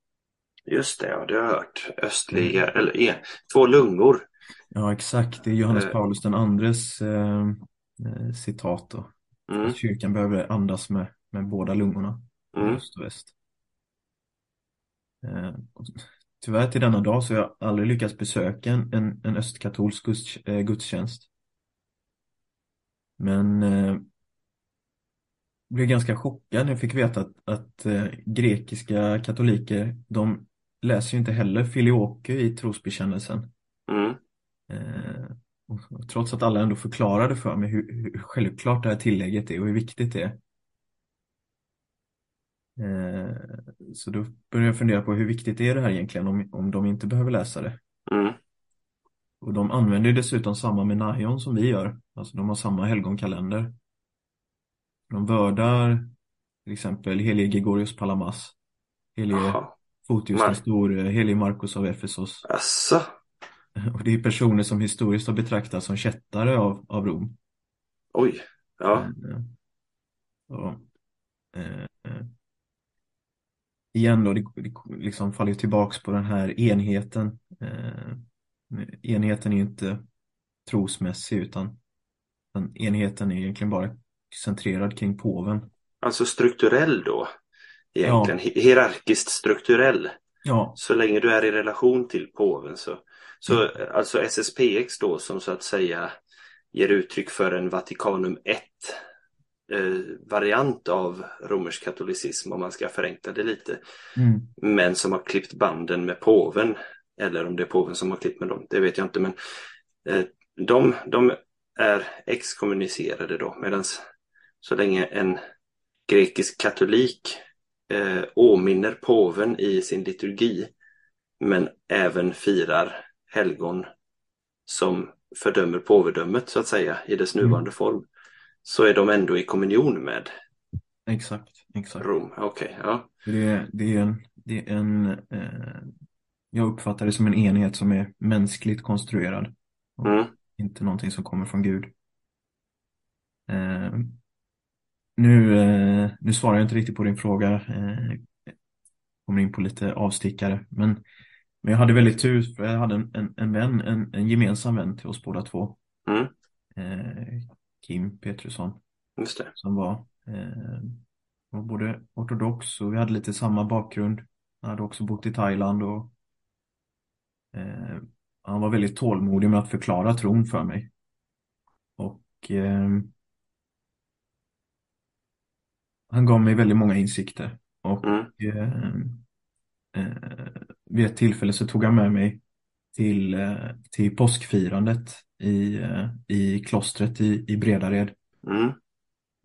Just det, ja, det har jag hört. Östliga, mm. eller e, två lungor. Ja, exakt. Det är Johannes uh, Paulus den andres eh, eh, citat då. Mm. Kyrkan behöver andas med, med båda lungorna, mm. öst och väst. Eh, tyvärr till denna dag så har jag aldrig lyckats besöka en, en, östkatolsk eh, gudstjänst. Men eh, blev ganska chockad när jag fick veta att, att eh, grekiska katoliker, de läser ju inte heller filioke i trosbekännelsen. Mm. Eh, och, trots att alla ändå förklarade för mig hur, hur, självklart det här tillägget är och hur viktigt det är. Eh, så då började jag fundera på hur viktigt är det här egentligen om, om de inte behöver läsa det. Mm. Och de använder dessutom samma menajon som vi gör. Alltså de har samma helgonkalender. De vördar till exempel helige Gregorius Palamas, helige Fotius den store, helige Markus av Efesos. Asså. Och det är personer som historiskt har betraktats som kättare av, av Rom. Oj, ja. Och, eh, eh, igen då, det, det liksom faller tillbaks på den här enheten. Eh, enheten är inte trosmässig utan enheten är egentligen bara centrerad kring påven. Alltså strukturell då? Egentligen ja. hierarkiskt strukturell. Ja. Så länge du är i relation till påven så. Så mm. alltså SSPX då som så att säga ger uttryck för en Vatikanum 1 eh, variant av romersk katolicism om man ska förenkla det lite. Mm. Men som har klippt banden med påven. Eller om det är påven som har klippt med dem, det vet jag inte. Men eh, de, de är exkommunicerade då medan så länge en grekisk katolik eh, åminner påven i sin liturgi men även firar helgon som fördömer påvedömet så att säga i dess mm. nuvarande mm. form så är de ändå i kommunion med Exakt, exakt. Rom. Okej, okay, ja. Det, det är en, det är en eh, jag uppfattar det som en enhet som är mänskligt konstruerad. Mm. Inte någonting som kommer från Gud. Eh, nu, eh, nu svarar jag inte riktigt på din fråga. Eh, kommer in på lite avstickare. Men Men jag hade väldigt tur för jag hade en, en, en vän, en, en gemensam vän till oss båda två. Mm, Eh, Kim Petrusson. just det. som var, eh, var både ortodox och vi hade lite samma bakgrund. Han hade också bott i Thailand och eh, han var väldigt tålmodig med att förklara tron för mig. Och eh, han gav mig väldigt många insikter. Och Mm, eh, eh, vid ett tillfälle så tog han med mig till, eh, till påskfirandet i, eh, i klostret i, i Bredared. mm,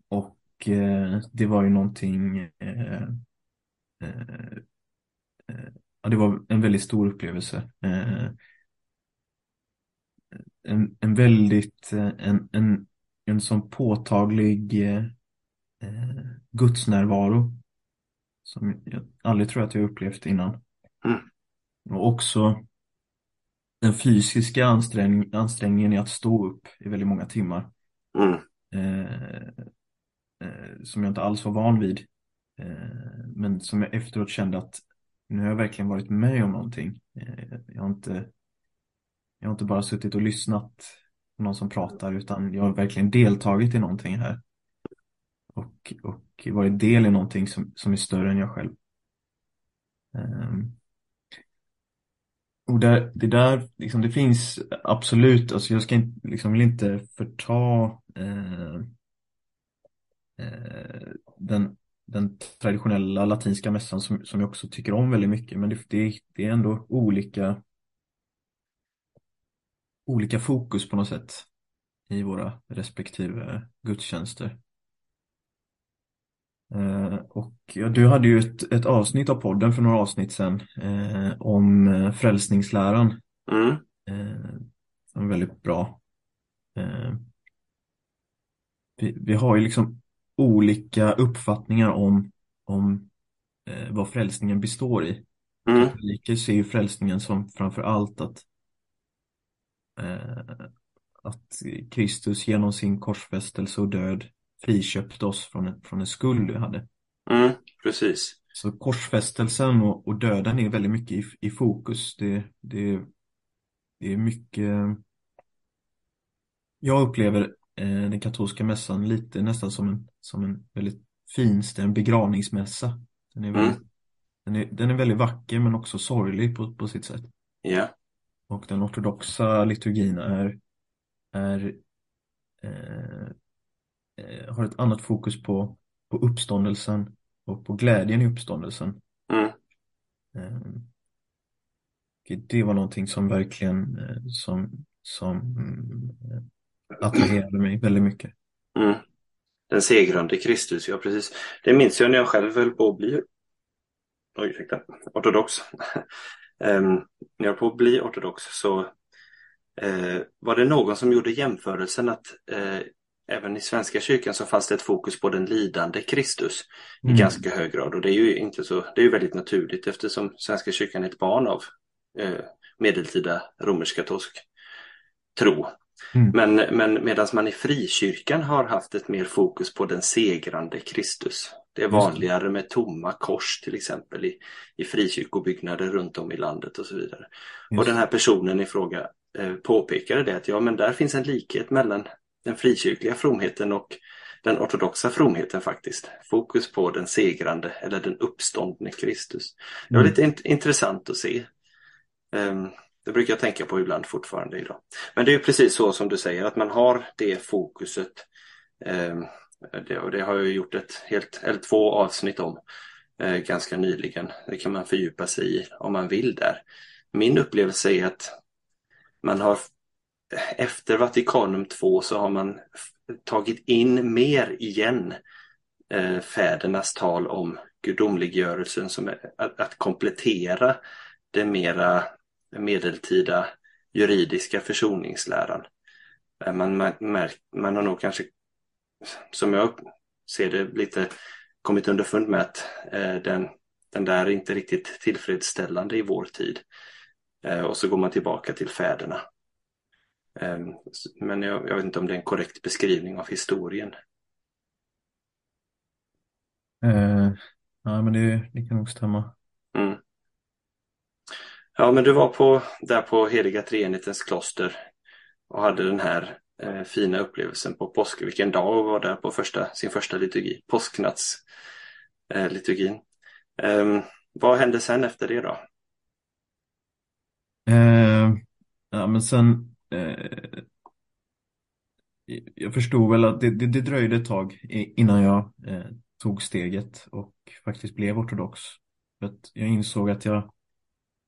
Och eh, det var ju någonting eh, eh, Ja, det var en väldigt stor upplevelse. Eh, en, en väldigt, eh, en, en, en sån påtaglig eh, gudsnärvaro som jag aldrig tror att jag upplevt innan. Mm. Och också den fysiska ansträng, ansträngningen i att stå upp i väldigt många timmar. mm, Eh, eh, som jag inte alls var van vid. Eh, men som jag efteråt kände att nu har jag verkligen varit med om någonting. Eh, jag har inte, jag har inte bara suttit och lyssnat på någon som pratar utan jag har verkligen deltagit i någonting här. Och, och varit del i någonting som, som är större än jag själv. Ehm, och där, det där, liksom, det finns absolut, alltså jag ska inte, liksom, vill inte förta eh, eh, den, den traditionella latinska mässan som, som jag också tycker om väldigt mycket. Men det, det, det är ändå olika, olika fokus på något sätt i våra respektive gudstjänster. Eh, och du hade ju ett, ett avsnitt av podden för några avsnitt sedan eh, om eh, frälsningsläran. mm, Eh, väldigt bra. Eh, vi, vi har ju liksom olika uppfattningar om, om eh, vad frälsningen består i. mm, Katoliker ser ju frälsningen som framför allt att, eh, att Kristus genom sin korsfästelse och död friköpte oss från en, från en skuld vi hade. mm, precis. Så korsfästelsen och, och döden är väldigt mycket i, i fokus. Det, det, det är mycket... Jag upplever eh, den katolska mässan lite nästan som en, som en väldigt finstämd begravningsmässa. Den är väldigt, den är, den är väldigt vacker men också sorglig på, på sitt sätt. Ja, Och den ortodoxa liturgin är, är eh, eh, har ett annat fokus på, på uppståndelsen och på glädjen i uppståndelsen. mm, Eh, det var någonting som verkligen eh, som, som mm, attraherade mig väldigt mycket. mm. Den segrande Kristus, ja precis. Det minns jag när jag själv höll på att bli Oj, ursäkta. ortodox. Em, när jag höll på att bli ortodox så eh, var det någon som gjorde jämförelsen att eh, även i Svenska kyrkan så fanns det ett fokus på den lidande Kristus i Mm. ganska hög grad. Och det är ju inte så, det är ju väldigt naturligt eftersom Svenska kyrkan är ett barn av eh, medeltida romersk-katolsk tro. Mm. Men, men medan man i frikyrkan har haft ett mer fokus på den segrande Kristus. Det är vanligare med tomma kors till exempel i, i frikyrkobyggnader runt om i landet och så vidare. Och Just den här personen i fråga eh, påpekade det att ja, men där finns en likhet mellan den frikyrkliga fromheten och den ortodoxa fromheten faktiskt. Fokus på den segrande eller den uppståndne Kristus. Det var Mm. lite int- intressant att se. Ehm, det brukar jag tänka på ibland fortfarande idag. Men det är precis så som du säger att man har det fokuset. Ehm, det, och det har jag gjort ett helt, eller två avsnitt om eh, ganska nyligen. Det kan man fördjupa sig i om man vill där. Min upplevelse är att man har efter Vatikanum 2 så har man tagit in mer igen eh, fädernas tal om gudomliggörelsen som är, att, att komplettera det mera medeltida juridiska försoningsläran. Eh, man, man, man har nog kanske, som jag ser det, lite kommit underfund med att eh, den, den där är inte riktigt tillfredsställande i vår tid. Eh, och så går man tillbaka till fäderna. Eh, s- men jag, jag vet inte om det är en korrekt beskrivning av historien. Eh, ja, men det, det kan nog stämma. Mm. Ja, men du var på, där på Heliga Treenighetens kloster och hade den här eh, fina upplevelsen på påsk. Vilken dag och var där på första, sin första liturgi, påsknattsliturgin. Eh, eh, vad hände sen efter det då? Eh, ja, men sen eh, jag förstod väl att det, det, det dröjde ett tag innan jag eh, tog steget och faktiskt blev ortodox. För att jag insåg att jag,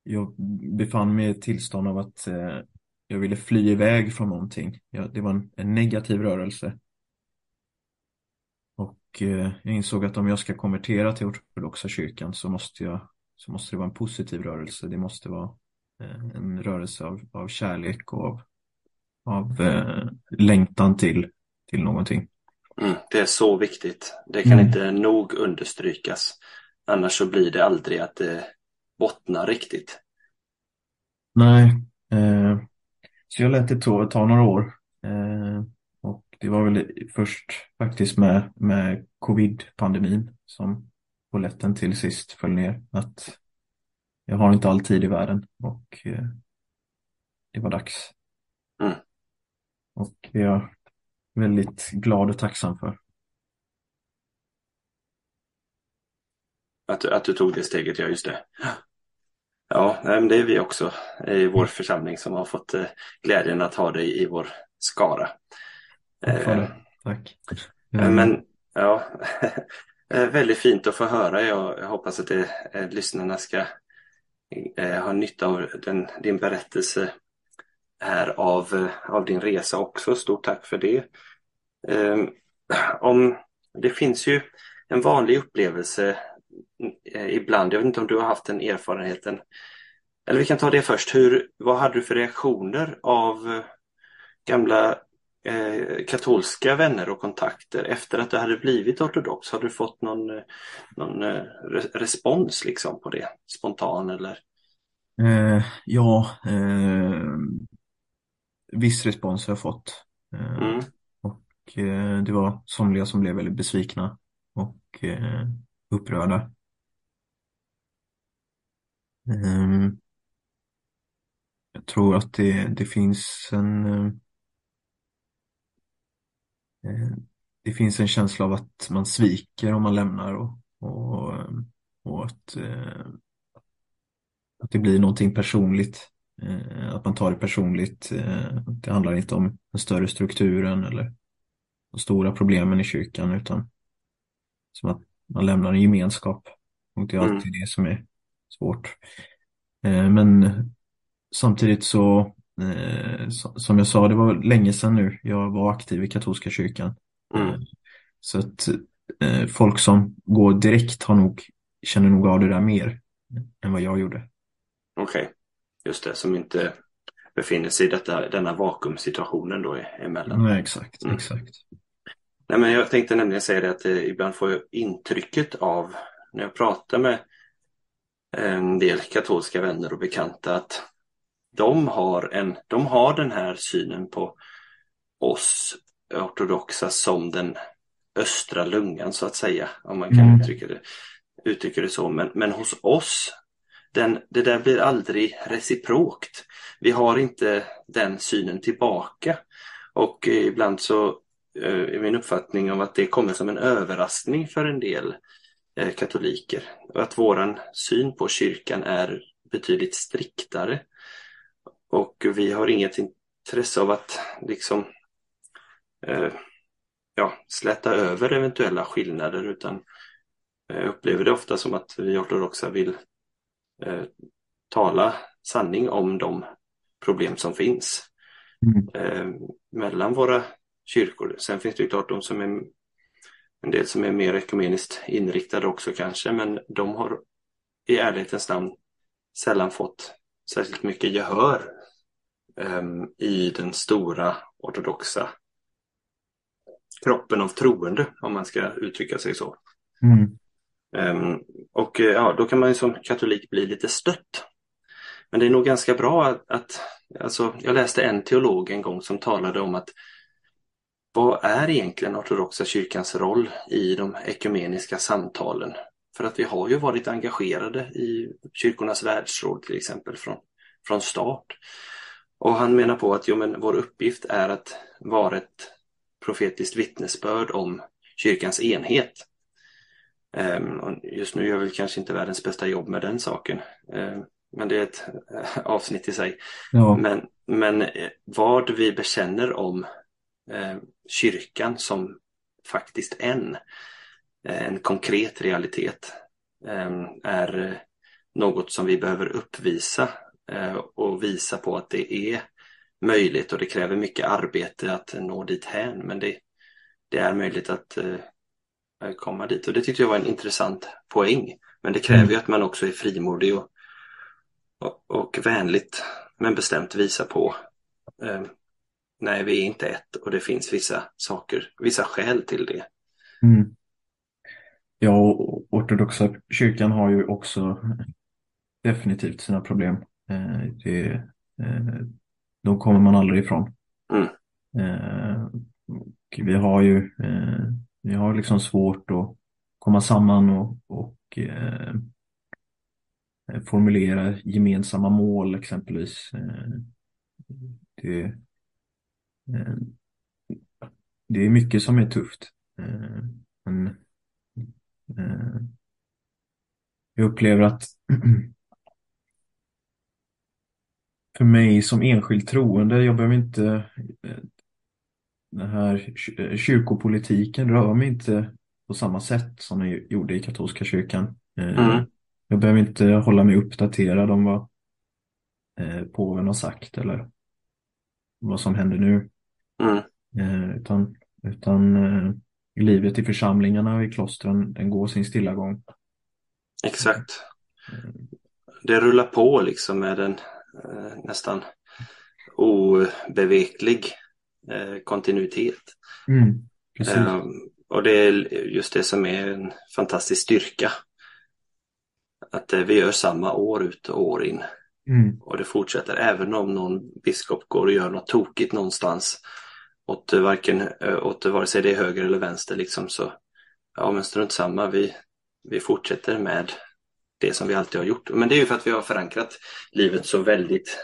jag befann mig i ett tillstånd av att eh, jag ville fly iväg från någonting. Jag, det var en, en, negativ rörelse. Och eh, jag insåg att om jag ska konvertera till ortodoxa kyrkan så måste, jag, så måste det vara en positiv rörelse. Det måste vara eh, en rörelse av, av kärlek och av, av eh, längtan till, till någonting. Mm, det är så viktigt. Det kan mm. inte nog understrykas. Annars så blir det aldrig att det bottnar riktigt. Nej, eh, så jag lät det ta, ta några år. Eh, och det var väl först faktiskt med, med covid-pandemin som polletten till sist föll ner. Att jag har inte all tid i världen och eh, det var dags. Mm. Och jag är väldigt glad och tacksam för. Att, att du tog det steget, ja just det. Ja, det är vi också i vår församling som har fått eh, glädjen att ha dig i vår skara. Tack. Eh, Tack. Mm. Men ja, väldigt fint att få höra. Jag hoppas att det, lyssnarna ska ha nytta av den, din berättelse här av, av din resa också. Stort tack för det. Ehm, om, det finns ju en vanlig upplevelse mm, eh, ibland. Jag vet inte om du har haft den erfarenheten. Eller vi kan ta det först. Hur, vad hade du för reaktioner av eh, gamla eh, katolska vänner och kontakter efter att du hade blivit ortodox? Har du fått någon, eh, någon eh, respons liksom på det? Spontan eller? Eh, ja, viss respons har jag fått. Mm. Och det var somliga som blev väldigt besvikna och upprörda. Um, jag tror att det, det finns en det finns en känsla av att man sviker om man lämnar och, och, och att, att det blir någonting personligt. Uh, att man tar det personligt. det handlar inte om den större strukturen eller de stora problemen i kyrkan utan som att man lämnar en gemenskap. Och det är alltid mm. det som är svårt. Eh, men samtidigt så, eh, som jag sa, det var länge sedan nu jag var aktiv i katolska kyrkan. Mm. Eh, så att folk som går direkt har nog, känner nog av det där mer än vad jag gjorde. Okej, okay. Just det, som inte befinner sig i detta, denna vakuumsituationen då emellan. Nej, exakt, mm. exakt. Nej, men jag tänkte nämligen säga det att ibland får jag intrycket av när jag pratar med en del katolska vänner och bekanta att de har, en, de har den här synen på oss ortodoxa som den östra lungan så att säga, om man kan mm. uttrycka, det, uttrycka det så. Men, men hos oss, den, det där blir aldrig reciprokt. Vi har inte den synen tillbaka. Och ibland så eh, är min uppfattning om att det kommer som en överraskning för en del eh, katoliker. Och att våran syn på kyrkan är betydligt striktare. Och vi har inget intresse av att liksom eh, ja, släta över eventuella skillnader utan jag upplever det ofta som att vi ortodoxa vill eh, tala sanning om de problem som finns mm. eh, mellan våra kyrkor. Sen finns det ju klart de som är en del som är mer ekumeniskt inriktade också kanske, men de har i ärlighetens namn sällan fått särskilt mycket gehör um, i den stora ortodoxa kroppen av troende, om man ska uttrycka sig så. Mm. Um, och eh, ja, då kan man ju som katolik bli lite stött. Men det är nog ganska bra att, att alltså, jag läste en teolog en gång som talade om att vad är egentligen ortodoxa kyrkans roll i de ekumeniska samtalen? För att vi har ju varit engagerade i kyrkornas världsråd till exempel från, från start. Och han menar på att jo, men vår uppgift är att vara ett profetiskt vittnesbörd om kyrkans enhet. Um, just nu gör vi kanske inte världens bästa jobb med den saken. Um, men det är ett uh, avsnitt i sig. Ja. Men, men uh, vad vi bekänner om uh, kyrkan som faktiskt en, en konkret realitet, är något som vi behöver uppvisa och visa på att det är möjligt och det kräver mycket arbete att nå dit hän men det, det är möjligt att komma dit och det tyckte jag var en intressant poäng. Men det kräver mm. ju att man också är frimodig och, och, och vänligt men bestämt visar på uh, nej vi är inte ett och det finns vissa saker, vissa skäl till det. Mm. Ja, och ortodoxa kyrkan har ju också definitivt sina problem. Eh, det, de kommer man aldrig ifrån. Mm. Eh, vi har ju eh, vi har liksom svårt att komma samman och, och eh, formulera gemensamma mål exempelvis. Eh, det, eh, det är mycket som är tufft. Eh, men, eh, jag upplever att för mig som enskild troende, jag behöver inte eh, den här eh, kyrkopolitiken rör mig inte på samma sätt som den gjorde i katolska kyrkan. Eh, mm. Jag behöver inte hålla mig uppdaterad om vad påven har sagt eller vad som händer nu. Mm. Utan, utan livet i församlingarna och i klostren den går sin stilla gång. Exakt. Det rullar på liksom med en Eh, nästan obeveklig eh, kontinuitet. Mm, eh, och det är just det som är en fantastisk styrka. Att vi gör samma år ut och år in. Mm. Och det fortsätter även om någon biskop går och gör något tokigt någonstans åt varken åt vare sig det är höger eller vänster liksom så ja men strunt samma vi, vi fortsätter med det som vi alltid har gjort. Men det är ju för att vi har förankrat livet så väldigt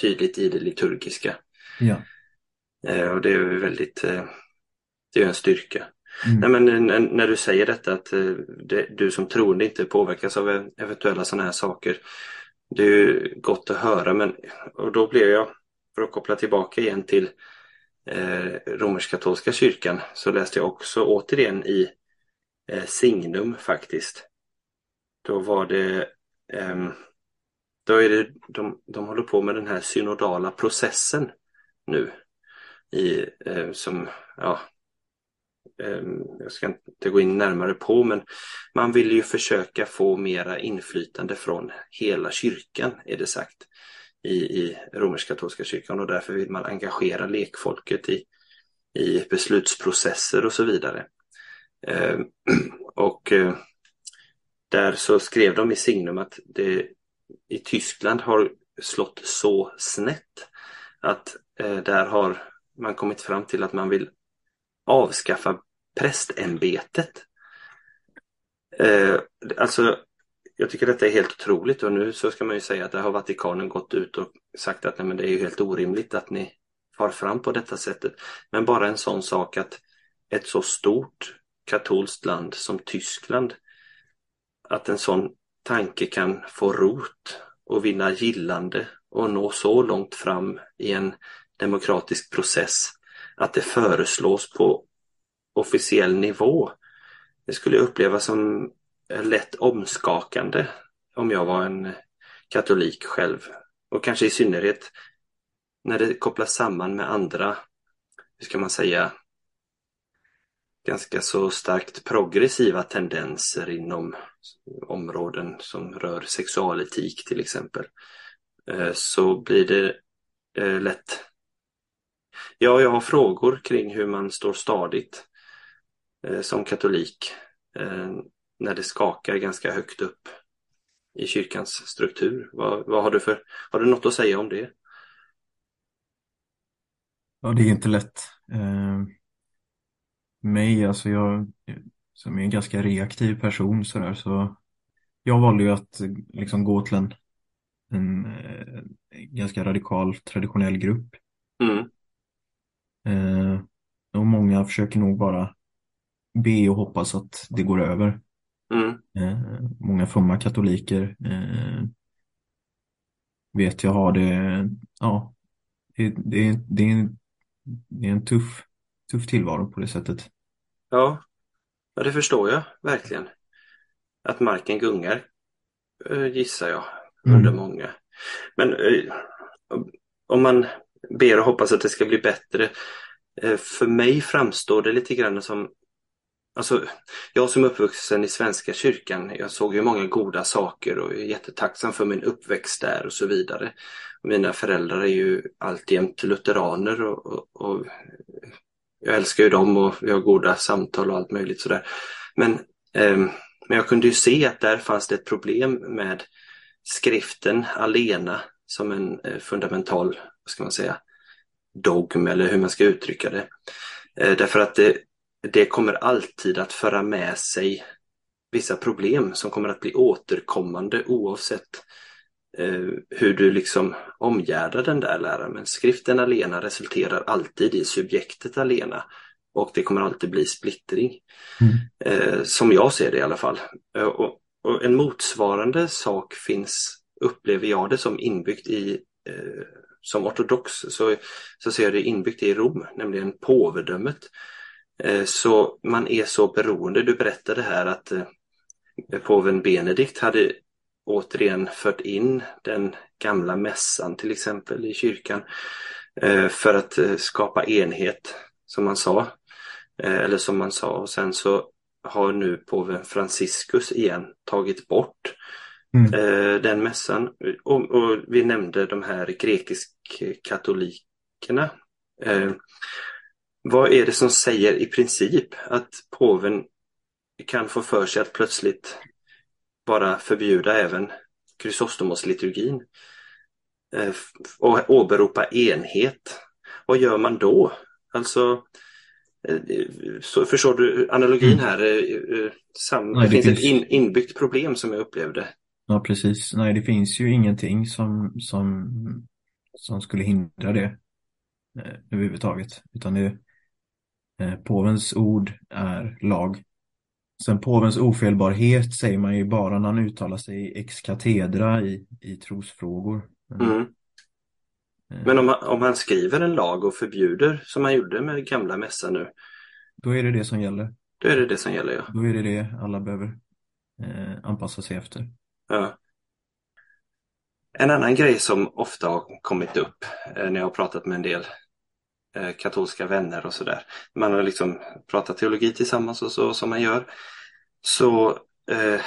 tydligt i det liturgiska. Ja. Eh, och det är väldigt, eh, det är en styrka. Mm. Nej, men när, när, du säger detta att eh, det, du som troende inte påverkas av eventuella sådana här saker. Det är ju gott att höra men och då blir jag, för att koppla tillbaka igen till eh, romersk-katolska kyrkan så läste jag också återigen i eh, Signum faktiskt då var det, um, då är det de, de håller på med den här synodala processen nu. I, eh, som, ja, eh, jag ska inte gå in närmare på, men man vill ju försöka få mera inflytande från hela kyrkan, är det sagt, i, i romersk-katolska kyrkan och därför vill man engagera lekfolket i, i beslutsprocesser och så vidare. Eh, och eh, där så skrev de i signum att det i Tyskland har slått så snett att eh, där har man kommit fram till att man vill avskaffa prästämbetet. Eh, alltså, jag tycker detta är helt otroligt och nu så ska man ju säga att det har Vatikanen gått ut och sagt att nej, men det är ju helt orimligt att ni far fram på detta sättet. Men bara en sån sak att ett så stort katolskt land som Tyskland att en sån tanke kan få rot och vinna gillande och nå så långt fram i en demokratisk process att det föreslås på officiell nivå. Det skulle jag uppleva som lätt omskakande om jag var en katolik själv. Och kanske i synnerhet när det kopplas samman med andra, hur ska man säga, ganska så starkt progressiva tendenser inom områden som rör sexualetik till exempel. Eh, så blir det eh, lätt Ja, jag har frågor kring hur man står stadigt eh, som katolik när det skakar ganska högt upp i kyrkans struktur. Vad, vad, har du för, har du något att säga om det? Ja, det är inte lätt mig, alltså jag som är en ganska reaktiv person sådär så jag valde ju att liksom gå till en, en, eh, ganska radikal traditionell grupp. Mm. Eh, och många försöker nog bara be och hoppas att det går över. Mm. Eh, många fromma katoliker eh, vet jag har det, ja, det, det, det, är, en, det är en tuff, tuff tillvaro på det sättet. Ja, ja det förstår jag verkligen. Att marken gungar eh, gissar jag under Mm. många. Men eh, om man ber och hoppas att det ska bli bättre. Eh, för mig framstår det lite grann som Alltså, jag som är uppvuxen i Svenska kyrkan, jag såg ju många goda saker och är jättetacksam för min uppväxt där och så vidare. Mina föräldrar är ju alltjämt lutheraner och, och, och jag älskar ju dem och vi har goda samtal och allt möjligt sådär. Men, eh, men jag kunde ju se att där fanns det ett problem med skriften alena som en eh, fundamental, ska man säga, dogm eller hur man ska uttrycka det. Eh, därför att det, det kommer alltid att föra med sig vissa problem som kommer att bli återkommande oavsett eh, hur du liksom omgärdar den där läran. Men skriften alena resulterar alltid i subjektet alena och det kommer alltid bli splittring. Mm. Eh, som jag ser det i alla fall. Och, och en motsvarande sak finns, upplever jag det som inbyggt i eh, som ortodox så, så ser jag det inbyggt i Rom, nämligen påvedömet. Eh, så man är så beroende. Du berättade här att eh, påven Benedikt hade återigen fört in den gamla mässan till exempel i kyrkan eh, för att skapa enhet som man sa. Eller som man sa och sen så har nu påven Franciscus igen tagit bort Mm. eh, den mässan. Och, och vi nämnde de här grekisk-katolikerna. Eh, vad är det som säger i princip att påven kan få för sig att plötsligt bara förbjuda även Chrysostomos-liturgin eh, och åberopa enhet? Vad gör man då? Alltså, eh, så förstår du analogin Mm. här? eh, eh, Sam, Nej, det det finns ett in, inbyggt problem som jag upplevde. Ja, precis. Nej, det finns ju ingenting som, som, som skulle hindra det eh, överhuvudtaget. Utan det, eh, påvens ord är lag. Sen påvens ofelbarhet säger man ju bara när han uttalar sig ex cathedra i, i trosfrågor. Mm. Eh, Men om, om han skriver en lag och förbjuder, som han gjorde med gamla mässan nu, Då är det det som gäller. då är det det som gäller. Ja. Då är det det alla behöver eh, anpassa sig efter. Ja. En annan grej som ofta har kommit upp eh, när jag har pratat med en del eh, katolska vänner och sådär. Man har liksom pratat teologi tillsammans och så som man gör. Så eh,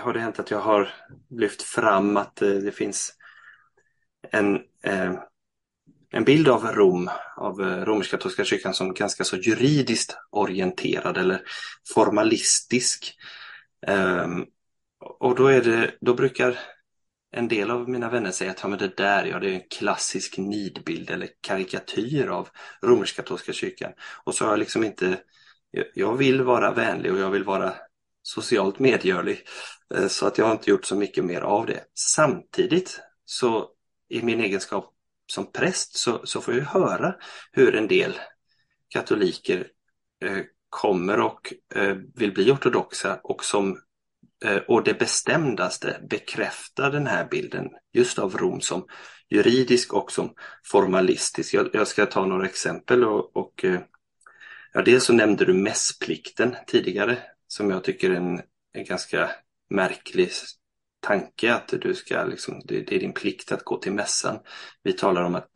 har det hänt att jag har lyft fram att eh, det finns en, eh, en bild av Rom, av eh, romersk-katolska kyrkan som ganska så juridiskt orienterad eller formalistisk. Ehm, och då, är det, då brukar en del av mina vänner säga att ja, men det där ja, det är en klassisk nidbild eller karikatyr av romersk-katolska kyrkan. Och så har jag liksom inte, jag- vill vara vänlig och jag vill vara socialt medgörlig. Eh, så att jag har inte gjort så mycket mer av det. Samtidigt så i min egenskap som präst så, så får jag höra hur en del katoliker eh, kommer och eh, vill bli ortodoxa och som Eh, och det bestämdaste bekräftar den här bilden just av Rom som juridisk och som formalistisk. Jag, jag ska ta några exempel och, och eh, ja, dels så nämnde du mässplikten tidigare som jag tycker är en, en ganska märklig tanke att du ska liksom, det, det är din plikt att gå till mässan. Vi talar om att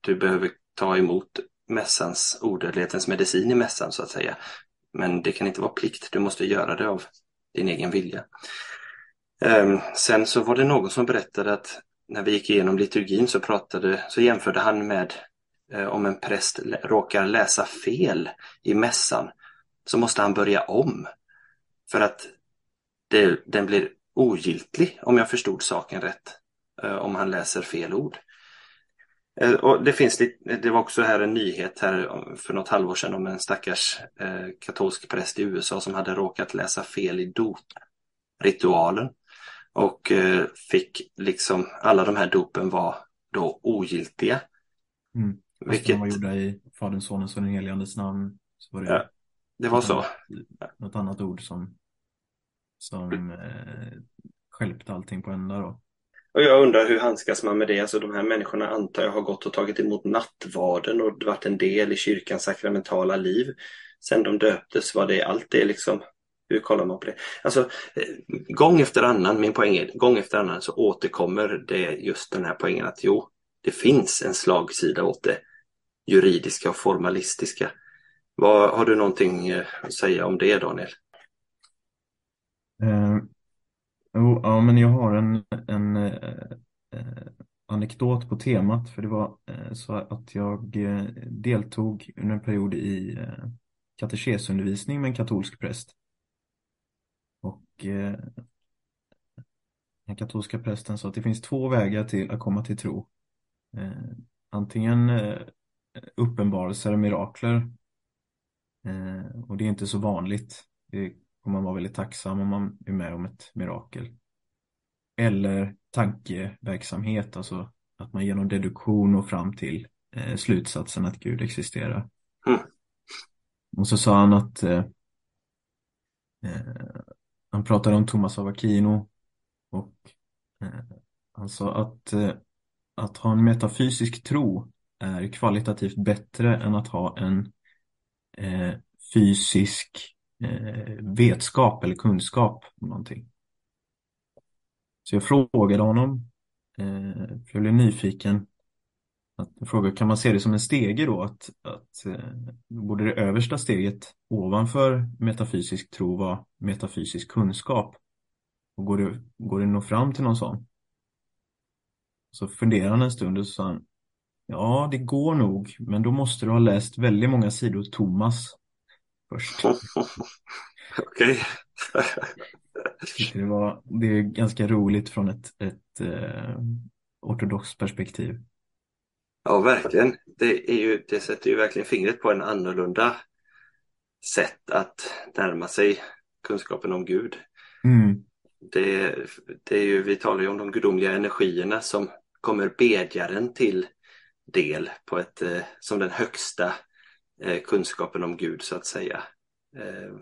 du behöver ta emot mässans, odödlighetens medicin i mässan så att säga. Men det kan inte vara plikt, du måste göra det av din egen vilja. Ehm, sen så var det någon som berättade att när vi gick igenom liturgin så pratade, så jämförde han med eh, om en präst råkar läsa fel i mässan så måste han börja om. För att det, den blir ogiltig om jag förstod saken rätt. Eh, om han läser fel ord. Eh, och det, finns lite, det var också här en nyhet här för något halvår sedan om en stackars eh, katolsk präst i USA som hade råkat läsa fel i dopritualen. Och eh, fick liksom, alla de här dopen var då ogiltiga. Mm. Vilket... De var gjorda i Faderns, Sonens och den helige Andes namn. Så var det, ja, det var så. Något annat ord som, som eh, skälpte allting på ända då. Och jag undrar hur handskas man med det? Alltså de här människorna antar jag har gått och tagit emot nattvarden och varit en del i kyrkans sakramentala liv. Sen de döptes, var det allt det liksom? Hur kollar man på det? Alltså eh, gång efter annan, min poäng är, gång efter annan så återkommer det just den här poängen att jo, det finns en slagsida åt det juridiska och formalistiska. Vad, har du någonting eh, att säga om det Daniel? Eh, Ja, men jag har en, en eh, eh anekdot på temat för det var eh, så att jag eh, deltog under en period i katekesundervisning med en katolsk präst. Och den katolska prästen sa att det finns två vägar till att komma till tro. Antingen uppenbarelser och mirakler. Eh, och det är inte så vanligt. Det får man vara väldigt tacksam om man är med om ett mirakel. Eller tankeverksamhet, alltså att man genom deduktion når fram till eh, slutsatsen att Gud existerar. Mm. Och så sa han att eh, eh han pratade om Thomas av Aquino och eh, han sa att, eh, att ha en metafysisk tro är kvalitativt bättre än att ha en eh, fysisk Eh, vetskap eller kunskap om någonting. Så jag frågade honom, eh, för jag blev nyfiken, att jag frågade, kan man se det som en stege då? Att, att eh, borde det översta steget ovanför metafysisk tro vara metafysisk kunskap? Och går det, går det att nå fram till någon sån? Så funderade han en stund och sa han, Ja, det går nog, men då måste du ha läst väldigt många sidor Thomas först. Okej. det, var, det är ganska roligt från ett, ett eh, ortodoxt perspektiv. Ja, verkligen. Det, är ju, det sätter ju verkligen fingret på en annorlunda sätt att närma sig kunskapen om Gud. Mm. Det, det är ju, vi talar ju om de gudomliga energierna som kommer bedjaren till del på ett, eh, som den högsta kunskapen om Gud så att säga. Eh,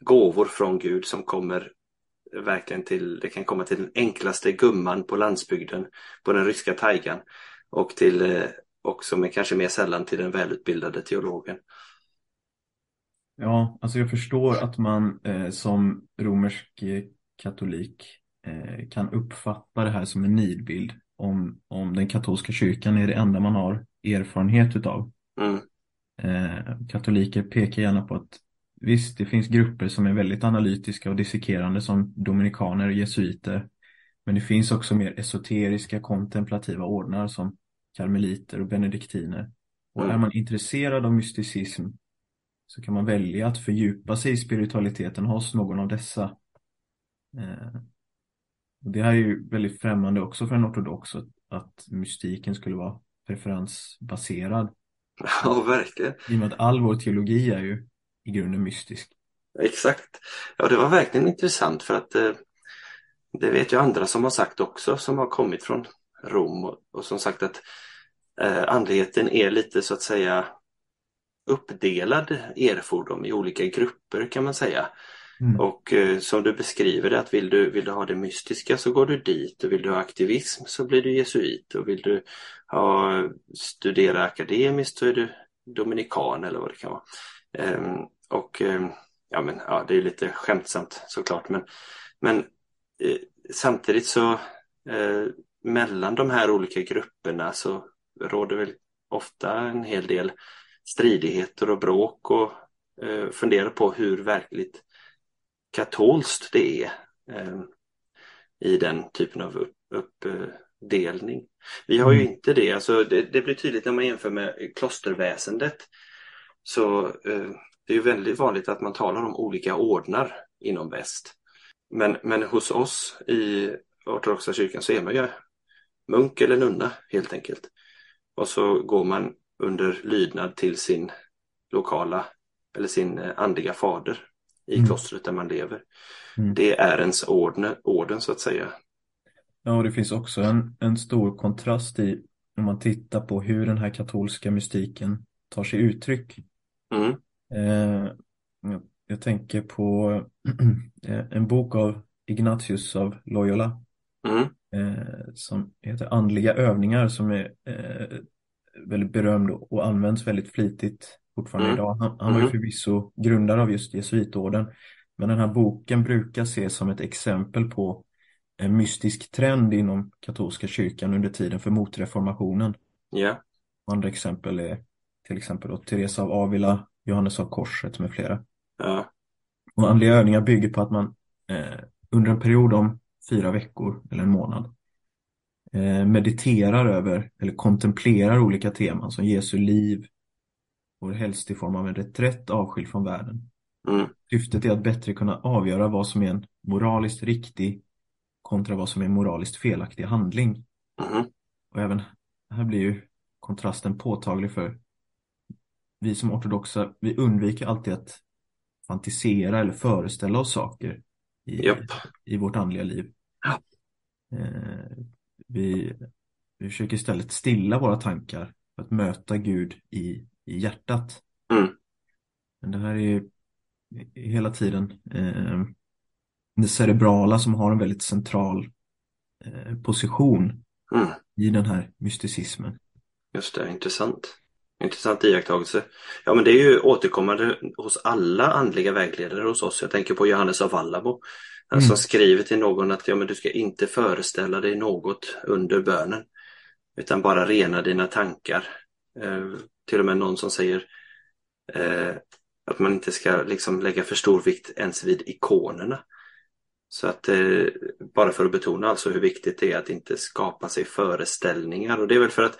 gåvor från Gud som kommer verkligen till, det kan komma till den enklaste gumman på landsbygden på den ryska taigan och till också men kanske mer sällan till den välutbildade teologen. Ja, alltså jag förstår att man eh, som romersk katolik eh, kan uppfatta det här som en nidbild om, om den katolska kyrkan är det enda man har erfarenhet utav. Mm. Eh, katoliker pekar gärna på att visst, det finns grupper som är väldigt analytiska och dissekerande som dominikaner och jesuiter. Men det finns också mer esoteriska kontemplativa ordnar som karmeliter och benediktiner. Och mm. är man intresserad av mysticism så kan man välja att fördjupa sig i spiritualiteten hos någon av dessa. Eh, det här är ju väldigt främmande också för en ortodox att, att mystiken skulle vara preferensbaserad. Ja, verkligen. I och med att all vår teologi är ju i grunden mystisk. Exakt. Ja, det var verkligen intressant för att eh, det vet jag andra som har sagt också som har kommit från Rom och, och som sagt att eh, andligheten är lite så att säga uppdelad erfordom i olika grupper kan man säga. Mm. Och eh, som du beskriver det att vill du, vill du ha det mystiska så går du dit och vill du ha aktivism så blir du jesuit och vill du ha, studera akademiskt så är du dominikan eller vad det kan vara. Eh, och eh, ja, men, ja, det är lite skämtsamt såklart men, men eh, samtidigt så eh, mellan de här olika grupperna så råder väl ofta en hel del stridigheter och bråk och eh, fundera på hur verkligt katolskt det är eh, i den typen av uppdelning. Upp, vi har ju mm. inte det, alltså det, det, blir tydligt när man jämför med klosterväsendet. Så eh, det är väldigt vanligt att man talar om olika ordnar inom väst. Men, men hos oss i ortodoxa kyrkan så är man ju munk eller nunna helt enkelt. och så går man under lydnad till sin lokala eller sin eh, andliga fader i Mm. klostret där man lever. Mm. Det är ens orden, orden så att säga. Ja, och det finns också en, en stor kontrast i om man tittar på hur den här katolska mystiken tar sig uttryck. Mm. Eh, jag, jag tänker på eh, en bok av Ignatius av Loyola Mm. eh, som heter Andliga övningar som är eh, väldigt berömd och och används väldigt flitigt fortfarande Mm. idag. Han, han var ju Mhm. förvisso grundare av just jesuitorden. Men den här boken brukar ses som ett exempel på en mystisk trend inom katolska kyrkan under tiden för motreformationen. Ja. Andra exempel är till exempel då Teresa av Avila, Johannes av Korset med flera. Ja. Och andliga övningar bygger på att man eh, under en period om fyra veckor eller en månad eh, mediterar över eller kontemplerar olika teman som Jesu liv och helst i form av en reträtt avskild från världen. Mm. Syftet är att bättre kunna avgöra vad som är en moraliskt riktig kontra vad som är en moraliskt felaktig handling. Mhm. Och även här blir ju kontrasten påtaglig för vi som ortodoxa, vi undviker alltid att fantisera eller föreställa oss saker i, Japp. i vårt andliga liv. Ja. Eh, vi, vi försöker istället stilla våra tankar för att möta Gud i, i hjärtat. Mm. Men det här är ju hela tiden eh, det cerebrala som har en väldigt central eh, position Mm. i den här mysticismen. Just det, intressant. Intressant iakttagelse. Ja, men det är ju återkommande hos alla andliga vägledare hos oss. Jag tänker på Johannes av Vallamo. Han Mm. som skriver till någon att ja, men du ska inte föreställa dig något under bönen. Utan bara rena dina tankar. Eh, till och med någon som säger eh, att man inte ska liksom lägga för stor vikt ens vid ikonerna. Så att eh, bara för att betona alltså hur viktigt det är att inte skapa sig föreställningar. Och det är väl för att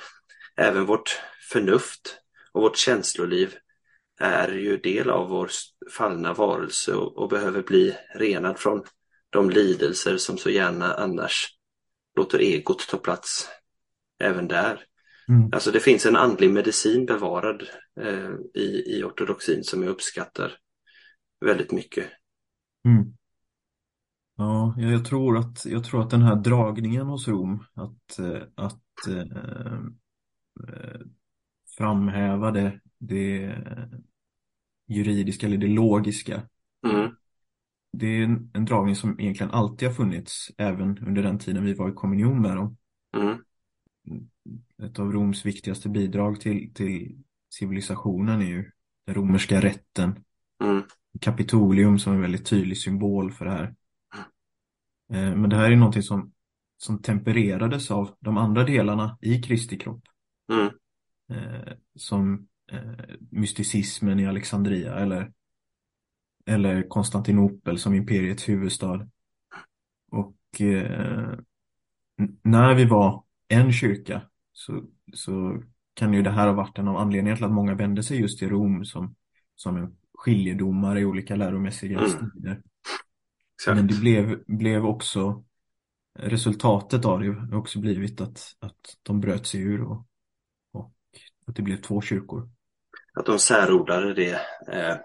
även vårt förnuft och vårt känsloliv är ju del av vår fallna varelse och, och behöver bli renad från de lidelser som så gärna annars låter egot ta plats även där. Mm. Alltså det finns en andlig medicin bevarad eh, i, i ortodoxin som jag uppskattar väldigt mycket. Mm. Ja, jag tror att, jag tror att den här dragningen hos Rom att, eh, att eh, eh, framhäva det, det juridiska eller det logiska Mm, det är en, en dragning som egentligen alltid har funnits även under den tiden vi var i kommunion med dem. mm, Ett av Roms viktigaste bidrag till, till civilisationen är ju den romerska rätten. mm, Kapitolium som är en väldigt tydlig symbol för det här. Eh, Men det här är någonting som, som tempererades av de andra delarna i Kristi kropp. mm, Eh, Som eh, mysticismen i Alexandria eller, eller Konstantinopel som imperiets huvudstad. Och eh, när vi var en kyrka så, så kan ju det här ha varit en av anledningarna till att många vände sig just till Rom som, som en skiljedomare i olika läromässiga Mm. strider. Men det blev, blev också resultatet av det har också blivit att, att de bröt sig ur och, och att det blev två kyrkor. Att de särordade det eh,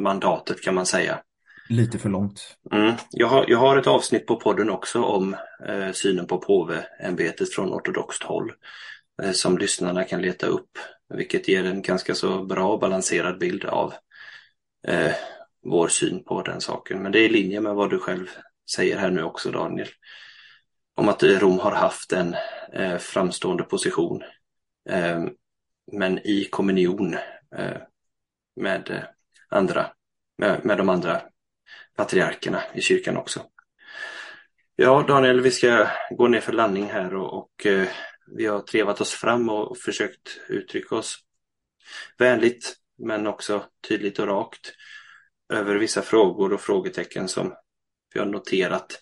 mandatet kan man säga. Lite för långt. Mm. Jag, har, jag har ett avsnitt på podden också om eh, synen på påveämbetet från ortodoxt håll eh, som lyssnarna kan leta upp, vilket ger en ganska så bra och balanserad bild av eh, vår syn på den saken. Men det är i linje med vad du själv säger här nu också Daniel. Om att eh, Rom har haft en eh, framstående position eh, men i kommunion eh, med eh, andra, med, med de andra patriarkerna i kyrkan också. Ja, Daniel, vi ska gå ner för landning här och, och eh, vi har trevat oss fram och försökt uttrycka oss vänligt men också tydligt och rakt över vissa frågor och frågetecken som vi har noterat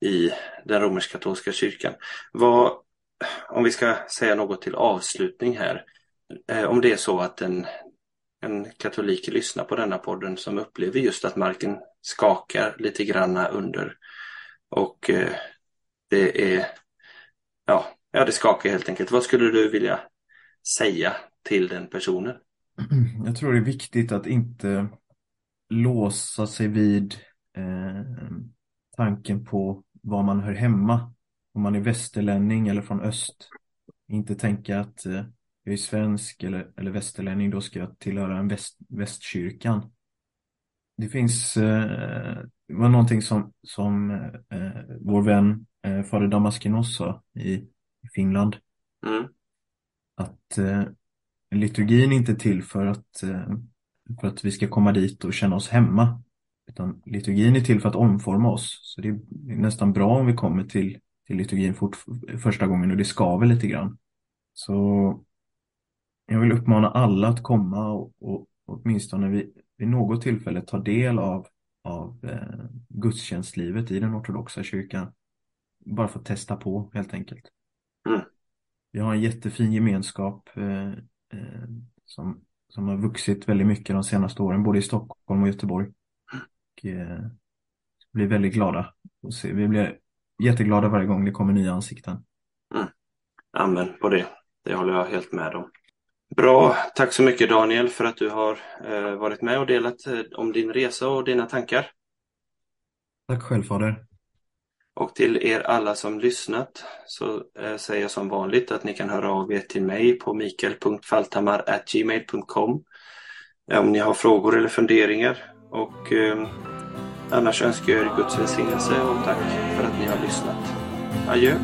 i den romersk-katolska kyrkan. Vad, om vi ska säga något till avslutning här, eh, om det är så att den en katolik lyssnar på denna podden som upplever just att marken skakar lite granna under och eh, det är, ja, ja, det skakar helt enkelt. Vad skulle du vilja säga till den personen? Jag tror det är viktigt att inte låsa sig vid eh, tanken på var man hör hemma. Om man är västerlänning eller från öst. Inte tänka att eh, jag är svensk eller, eller västerlänning, då ska jag tillhöra en väst, västkyrkan. Det finns, eh, det var någonting som, som eh, vår vän eh, fader Damaskinos sa i, i Finland. Mm. Att eh, liturgin är inte till för att, eh, för att vi ska komma dit och känna oss hemma. Utan liturgin är till för att omforma oss. Så det är nästan bra om vi kommer till, till liturgin fort, första gången och det skaver lite grann. Så jag vill uppmana alla att komma och, och åtminstone vid, vid något tillfälle ta del av, av eh, gudstjänstlivet i den ortodoxa kyrkan. Bara för att testa på helt enkelt. Mm. Vi har en jättefin gemenskap eh, eh, som, som har vuxit väldigt mycket de senaste åren, både i Stockholm och Göteborg. Och, eh, blir väldigt glada. Och se, vi blir jätteglada varje gång det kommer nya ansikten. Mm. Amen på det. Det håller jag helt med om. Bra, tack så mycket Daniel för att du har eh, varit med och delat eh, om din resa och dina tankar. Tack själv Fader. Och till er alla som lyssnat så eh, säger jag som vanligt att ni kan höra av er till mig på mikael.faltamar.gmail.com om ni har frågor eller funderingar. Och eh, annars önskar jag er Guds välsignelse och tack för att ni har lyssnat. Adjö!